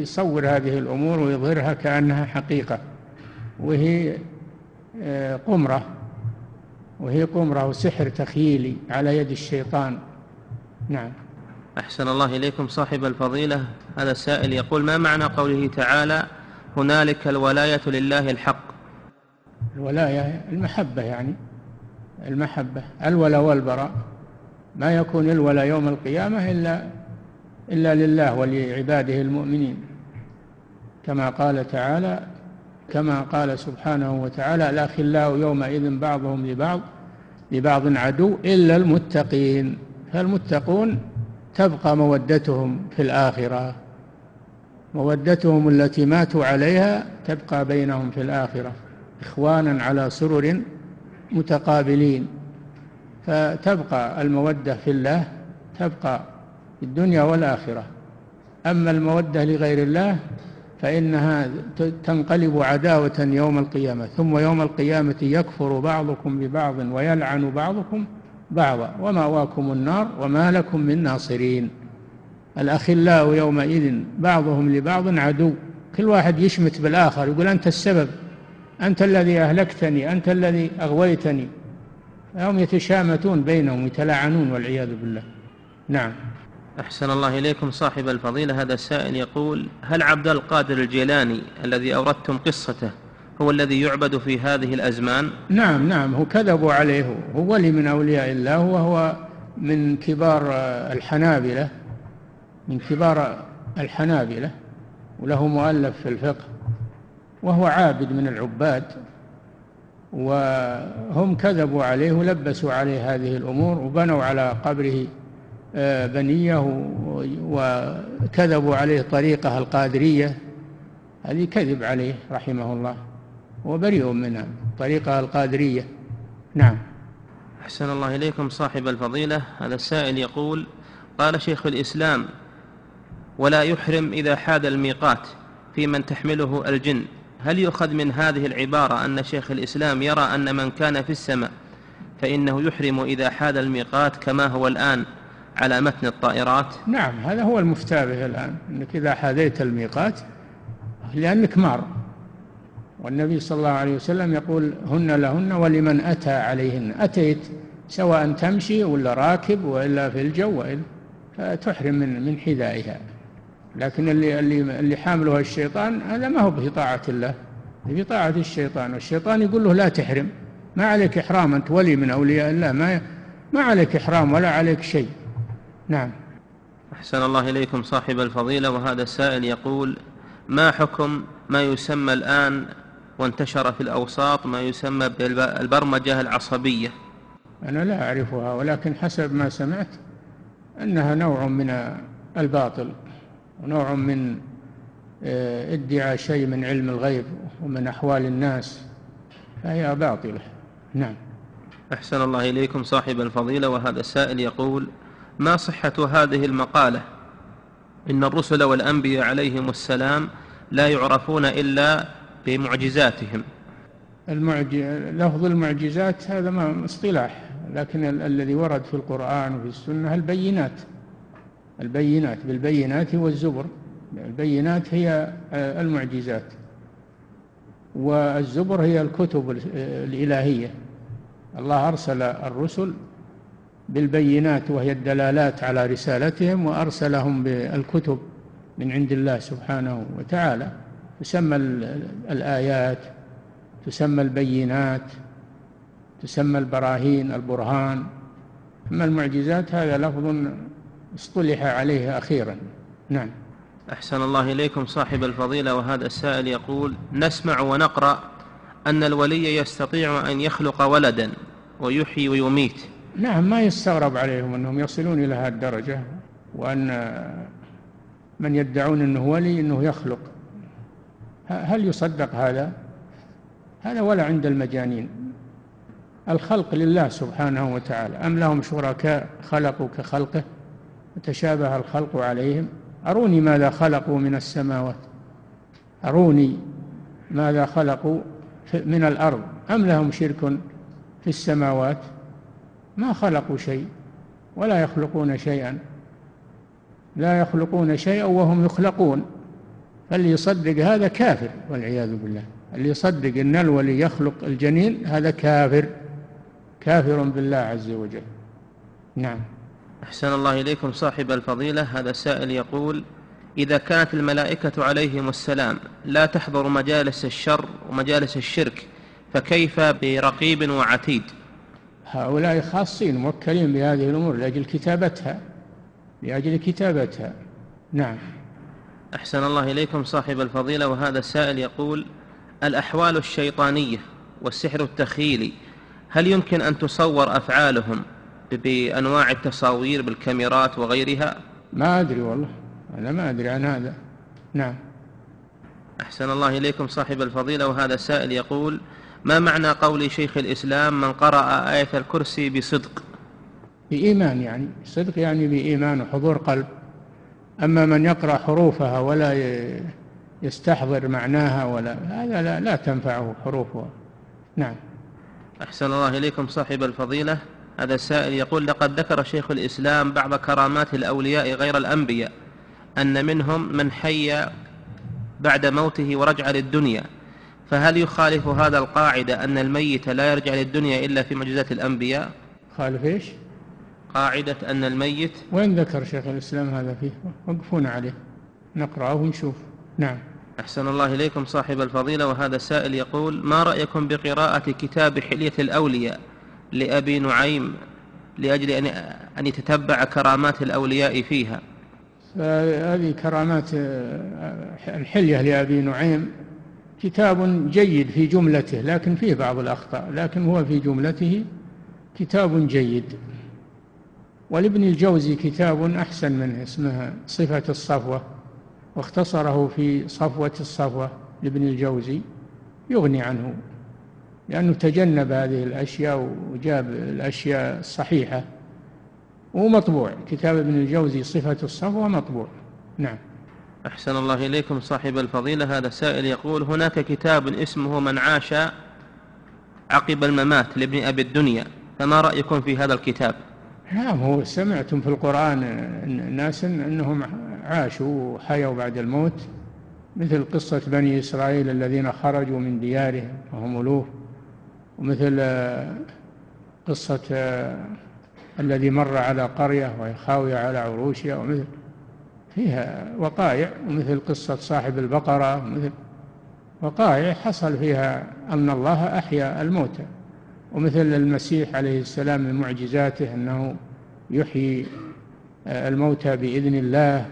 يصور هذه الأمور ويظهرها كأنها حقيقة. وهي آه، قمرة. وهي قمرة وسحر تخيلي على يد الشيطان. نعم. أحسن الله إليكم صاحب الفضيلة. هذا السائل يقول ما معنى قوله تعالى هنالك الولاية لله الحق؟ الولاية المحبة يعني. المحبة الولا والبراء. ما يكون الولا يوم القيامة إلا إلا لله ولعباده المؤمنين. كما قال تعالى كما قال سبحانه وتعالى الأخلاء يومئذ بعضهم لبعض لبعض عدو إلا المتقين. فالمتقون تبقى مودتهم في الآخرة. مودتهم التي ماتوا عليها تبقى بينهم في الآخرة. إخوانا على سرر متقابلين فتبقى المودة في الله تبقى في الدنيا والآخرة. أما المودة لغير الله فإنها تنقلب عداوة يوم القيامة. ثم يوم القيامة يكفر بعضكم ببعض ويلعن بعضكم بعضا. ومأواكم النار وما لكم من ناصرين. الأخلاء يومئذ بعضهم لبعض عدو. كل واحد يشمت بالآخر يقول أنت السبب. أنت الذي أهلكتني أنت الذي أغويتني. هم يتشامتون بينهم يتلاعنون والعياذ بالله. نعم. أحسن الله إليكم صاحب الفضيلة. هذا السائل يقول هل عبد القادر الجيلاني الذي أوردتم قصته هو الذي يعبد في هذه الأزمان؟ نعم نعم. هو كذبوا عليه. هو ولي من أولياء الله وهو من كبار الحنابلة من كبار الحنابلة وله مؤلف في الفقه. وهو عابد من العباد وهم كذبوا عليه ولبسوا عليه هذه الأمور وبنوا على قبره آه، بنية وكذبوا عليه طريقة القادرية. هذه كذب عليه رحمه الله وبريء منها طريقة القادرية. نعم. أحسن الله إليكم صاحب الفضيلة. هذا السائل يقول قال شيخ الإسلام ولا يحرم إذا حاد الميقات في من تحمله الجن. هل يؤخذ من هذه العبارة أن شيخ الإسلام يرى أن من كان في السماء فإنه يحرم إذا حاد الميقات كما هو الآن على متن الطائرات؟ نعم هذا هو المفتى به الآن أنك إذا حاذيت الميقات لأنك مار. والنبي صلى الله عليه وسلم يقول هن لهن ولمن أتى عليهن. أتيت سواء تمشي ولا راكب وإلا في الجو فتحرم من من حذائها. لكن اللي اللي اللي حامله الشيطان هذا ما هو بطاعة الله. في طاعة الشيطان. والشيطان يقول له لا تحرم. ما عليك إحرام أنت ولي من أولياء الله. ما ما عليك إحرام ولا عليك شيء. نعم. أحسن الله إليكم صاحب الفضيلة. وهذا السائل يقول ما حكم ما يسمى الآن وانتشر في الأوساط ما يسمى بالبرمجة العصبية؟ أنا لا أعرفها ولكن حسب ما سمعت أنها نوع من الباطل. ونوع من آه، ادعاء شيء من علم الغيب ومن أحوال الناس فهي باطلة. نعم. أحسن الله إليكم صاحب الفضيلة وهذا السائل يقول ما صحة هذه المقالة؟ إن الرسل والأنبياء عليهم السلام لا يعرفون إلا بمعجزاتهم. المعج... لفظ المعجزات هذا ما اصطلاح لكن ال... الذي ورد في القرآن وفي السنة البينات. البينات بالبينات والزبر. البينات هي آه، المعجزات والزبر هي الكتب الإلهية. الله أرسل الرسل بالبينات وهي الدلالات على رسالتهم وأرسلهم بالكتب من عند الله سبحانه وتعالى. تسمى الآيات تسمى البينات تسمى البراهين البرهان. أما المعجزات هذا لفظ اصطلح عليه أخيرا. نعم. أحسن الله إليكم صاحب الفضيلة وهذا السائل يقول نسمع ونقرأ أن الولي يستطيع أن يخلق ولدا ويحيي ويميت. نعم ما يستغرب عليهم أنهم يصلون إلى هذه الدرجة وأن من يدعون أنه ولي أنه يخلق. هل يصدق هذا؟ هذا ولا عند المجانين. الخلق لله سبحانه وتعالى أم لهم شركاء خلقوا كخلقه؟ وتشابه الخلق عليهم. أروني ماذا خلقوا من السماوات. أروني ماذا خلقوا من الأرض. أم لهم شرك في السماوات؟ ما خلقوا شيء ولا يخلقون شيئا. لا يخلقون شيئا وهم يخلقون. فاللي يصدق هذا كافر والعياذ بالله. اللي يصدق إن الولي يخلق الجنين هذا كافر. كافر بالله عز وجل. نعم. أحسن الله إليكم صاحب الفضيلة. هذا السائل يقول إذا كانت الملائكة عليهم السلام لا تحضر مجالس الشر ومجالس الشرك فكيف برقيب وعتيد؟ هؤلاء خاصين موكلين بهذه الأمور لأجل كتابتها لأجل كتابتها. نعم. أحسن الله إليكم صاحب الفضيلة. وهذا السائل يقول الأحوال الشيطانية والسحر التخيلي هل يمكن أن تصور أفعالهم بأنواع التصاوير بالكاميرات وغيرها؟ ما أدري والله أنا ما أدري عن هذا. نعم. أحسن الله إليكم صاحب الفضيلة وهذا السائل يقول ما معنى قول شيخ الإسلام من قرأ آية الكرسي بصدق؟ بإيمان يعني صدق يعني بإيمان وحضور قلب. أما من يقرأ حروفها ولا يستحضر معناها ولا هذا لا, لا تنفعه حروفها. نعم. أحسن الله إليكم صاحب الفضيلة. هذا السائل يقول لقد ذكر شيخ الإسلام بعض كرامات الأولياء غير الأنبياء أن منهم من حي بعد موته ورجع للدنيا. فهل يخالف هذا القاعدة أن الميت لا يرجع للدنيا إلا في معجزات الأنبياء؟ خالف إيش؟ قاعدة أن الميت وين ذكر شيخ الإسلام هذا فيه؟ وقفونا عليه نقرأه ونشوف. نعم. أحسن الله إليكم صاحب الفضيلة. وهذا السائل يقول ما رأيكم بقراءة كتاب حلية الأولياء؟ لأبي نعيم لأجل أن أن يتتبع كرامات الأولياء فيها. هذه كرامات الحلية لأبي نعيم كتاب جيد في جملته لكن فيه بعض الأخطاء لكن هو في جملته كتاب جيد. ولابن الجوزي كتاب أحسن منه اسمه صفة الصفوة واختصره في صفوة الصفوة لابن الجوزي يغني عنه. لأنه تجنب هذه الأشياء وجاب الأشياء الصحيحة. ومطبوع. كتاب ابن الجوزي صفة الصفوة مطبوع نعم. أحسن الله إليكم صاحب الفضيلة. هذا سائل يقول هناك كتاب اسمه من عاش عقب الممات لابن أبي الدنيا. فما رأيكم في هذا الكتاب؟ نعم هو سمعتم في القرآن الناس أنهم عاشوا وحيوا بعد الموت مثل قصة بني إسرائيل الذين خرجوا من ديارهم وهم ألوف. ومثل قصة الذي مر على قرية وهي خاوية على عروشها ومثل فيها وقائع ومثل قصة صاحب البقرة ومثل وقائع حصل فيها أن الله أحيا الموتى ومثل المسيح عليه السلام من معجزاته أنه يحيي الموتى بإذن الله.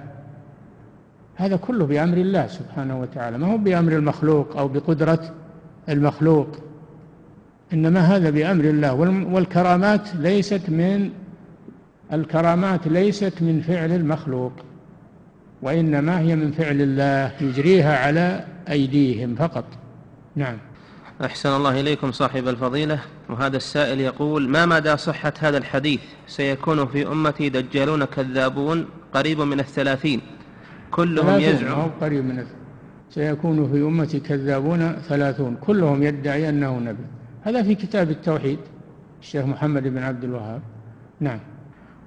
هذا كله بأمر الله سبحانه وتعالى ما هو بأمر المخلوق أو بقدرة المخلوق. إنما هذا بأمر الله. والكرامات ليست من الكرامات ليست من فعل المخلوق وإنما هي من فعل الله يجريها على أيديهم فقط. نعم. أحسن الله إليكم صاحب الفضيلة. وهذا السائل يقول ما مدى صحة هذا الحديث؟ سيكون في أمتي دجالون كذابون قريب من الثلاثين. كلهم يزعم. قريب من سيكون في أمتي كذابون ثلاثون. كلهم يدعي أنه نبي. هذا في كتاب التوحيد الشيخ محمد بن عبد الوهاب. نعم.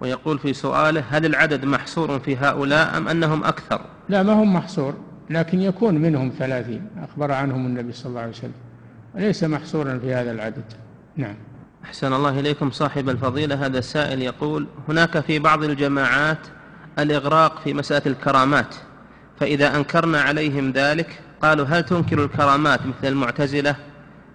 ويقول في سؤاله هل العدد محصور في هؤلاء أم أنهم أكثر؟ لا ما هم محصور لكن يكون منهم ثلاثين أخبر عنهم النبي صلى الله عليه وسلم. وليس محصورا في هذا العدد. نعم. أحسن الله إليكم صاحب الفضيلة. هذا السائل يقول هناك في بعض الجماعات الإغراق في مسألة الكرامات فإذا أنكرنا عليهم ذلك قالوا هل تنكر الكرامات مثل المعتزلة؟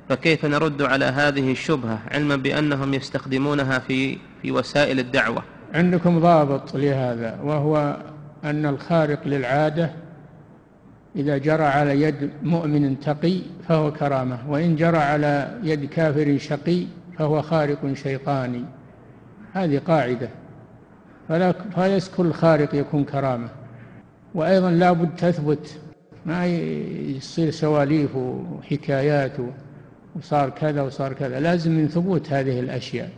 فكيف نرد على هذه الشبهة علما بأنهم يستخدمونها في في وسائل الدعوة؟ عندكم ضابط لهذا وهو أن الخارق للعادة إذا جرى على يد مؤمن تقي فهو كرامة وإن جرى على يد كافر شقي فهو خارق شيطاني. هذه قاعدة. فلا فليس كل خارق يكون كرامة. وأيضا لابد تثبت ما يصير سواليف وحكايات وصار كذا وصار كذا. لازم من ثبوت هذه الأشياء.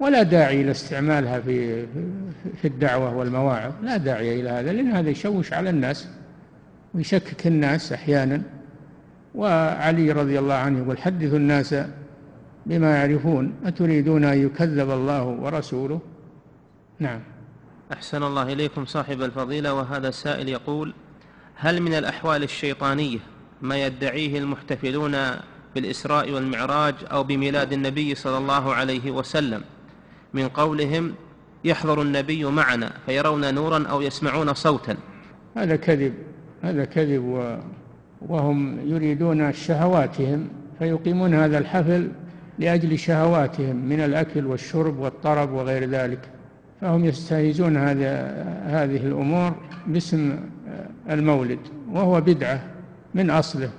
ولا داعي إلى استعمالها في في الدعوة والمواعظ. لا داعي إلى هذا لأن هذا يشوش على الناس ويشكك الناس أحيانا. وعلي رضي الله عنه يقول حدثوا الناس بما يعرفون أتريدون أن يكذب الله ورسوله؟ نعم. أحسن الله إليكم صاحب الفضيلة. وهذا السائل يقول هل من الأحوال الشيطانية ما يدعيه المحتفلون بالإسراء والمعراج أو بميلاد النبي صلى الله عليه وسلم. من قولهم يحضر النبي معنا فيرون نورا أو يسمعون صوتا. هذا كذب هذا كذب وهم يريدون شهواتهم فيقيمون هذا الحفل لأجل شهواتهم من الأكل والشرب والطرب وغير ذلك. فهم يستهيزون هذه هذه الأمور باسم المولد وهو بدعة من أصله.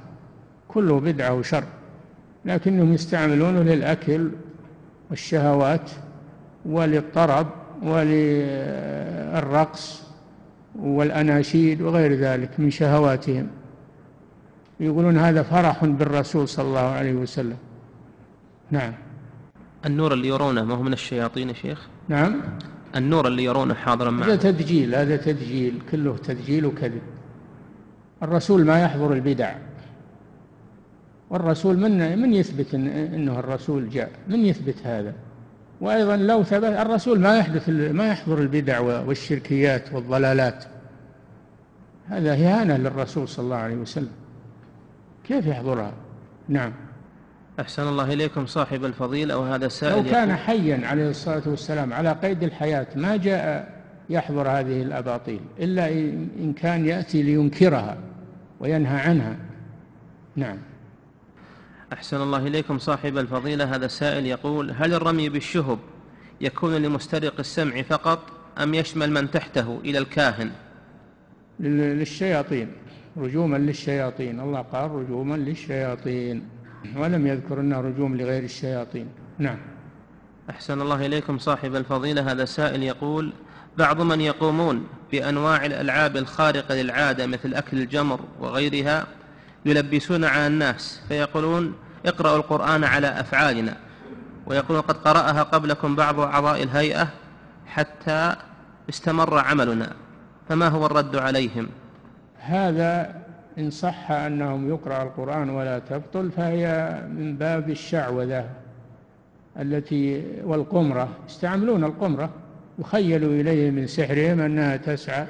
كله بدعة وشر. لكنهم يستعملونه للأكل والشهوات وللطرب وللرقص والأناشيد وغير ذلك من شهواتهم. يقولون هذا فرح بالرسول صلى الله عليه وسلم. نعم. النور اللي يرونه ما هو من الشياطين يا شيخ؟ نعم. النور اللي يرونه حاضرا معه. هذا تدجيل هذا تدجيل كله تدجيل وكذب. الرسول ما يحضر البدع. والرسول من من يثبت إن إنه الرسول جاء؟ من يثبت هذا؟ وأيضا لو ثبت الرسول ما يحدث ما يحضر البدع والشركيات والضلالات. هذا إهانة للرسول صلى الله عليه وسلم. كيف يحضرها؟ نعم. أحسن الله إليكم صاحب الفضيلة وهذا سائل لو كان حيا عليه الصلاة والسلام على قيد الحياة ما جاء يحضر هذه الأباطيل؟ إلا إن كان يأتي لينكرها وينهى عنها. نعم. أحسن الله إليكم صاحب الفضيلة. هذا السائل يقول هل الرمي بالشهب يكون لمسترق السمع فقط أم يشمل من تحته إلى الكاهن؟ للشياطين رجوما للشياطين. الله قال رجوما للشياطين. ولم يذكر أنها رجوم لغير الشياطين. نعم. أحسن الله إليكم صاحب الفضيلة. هذا سائل يقول بعض من يقومون بأنواع الألعاب الخارقة للعادة مثل أكل الجمر وغيرها يلبسون على الناس فيقولون اقرأوا القرآن على أفعالنا. ويقولون قد قرأها قبلكم بعض أعضاء الهيئة حتى استمر عملنا فما هو الرد عليهم؟ هذا إن صح أنهم يقرأ القرآن ولا تبطل فهي من باب الشعوذة التي والقمرة يستعملون القمرة. يخيل إليه من سحرهم أنها تسعى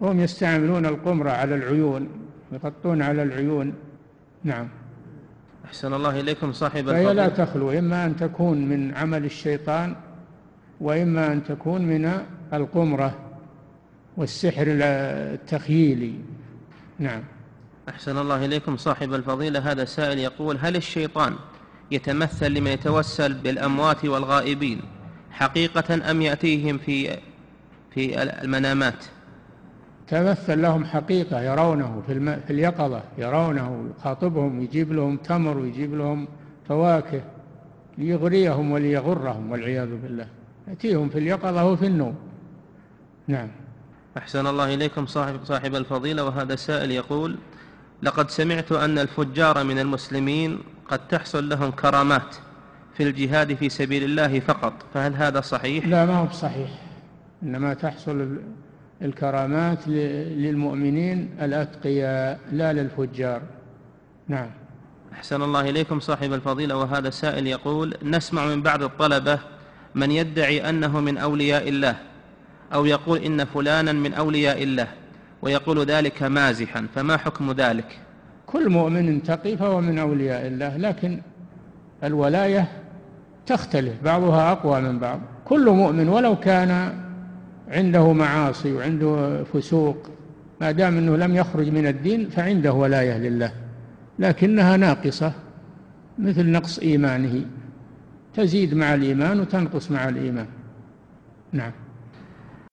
وهم يستعملون القمرة على العيون. يغطون على العيون. نعم. أحسن الله إليكم صاحب فهي لا تخلو إما أن تكون من عمل الشيطان وإما أن تكون من القمرة والسحر التخييلي. نعم. أحسن الله إليكم صاحب الفضيلة. هذا سائل يقول هل الشيطان يتمثل لمن يتوسل بالأموات والغائبين حقيقة أم يأتيهم في في المنامات؟ تمثل لهم حقيقة يرونه في, الم... في اليقظة يرونه يخاطبهم يجيب لهم تمر ويجيب لهم فواكه ليغريهم وليغرهم والعياذ بالله. يأتيهم في اليقظة وفي النوم. نعم. أحسن الله إليكم صاحب صاحب الفضيلة وهذا السائل يقول لقد سمعت أن الفجار من المسلمين قد تحصل لهم كرامات في الجهاد في سبيل الله فقط فهل هذا صحيح؟ لا ما هو صحيح إنما تحصل الكرامات للمؤمنين الأتقياء لا للفجار. نعم. أحسن الله إليكم صاحب الفضيلة وهذا سائل يقول نسمع من بعض الطلبة من يدعي أنه من أولياء الله أو يقول إن فلانا من أولياء الله ويقول ذلك مازحا فما حكم ذلك؟ كل مؤمن تقي فهو من أولياء الله لكن الولاية تختلف بعضها أقوى من بعض. كل مؤمن ولو كان عنده معاصي وعنده فسوق ما دام أنه لم يخرج من الدين فعنده ولاية لله. لكنها ناقصة مثل نقص إيمانه. تزيد مع الإيمان وتنقص مع الإيمان. نعم.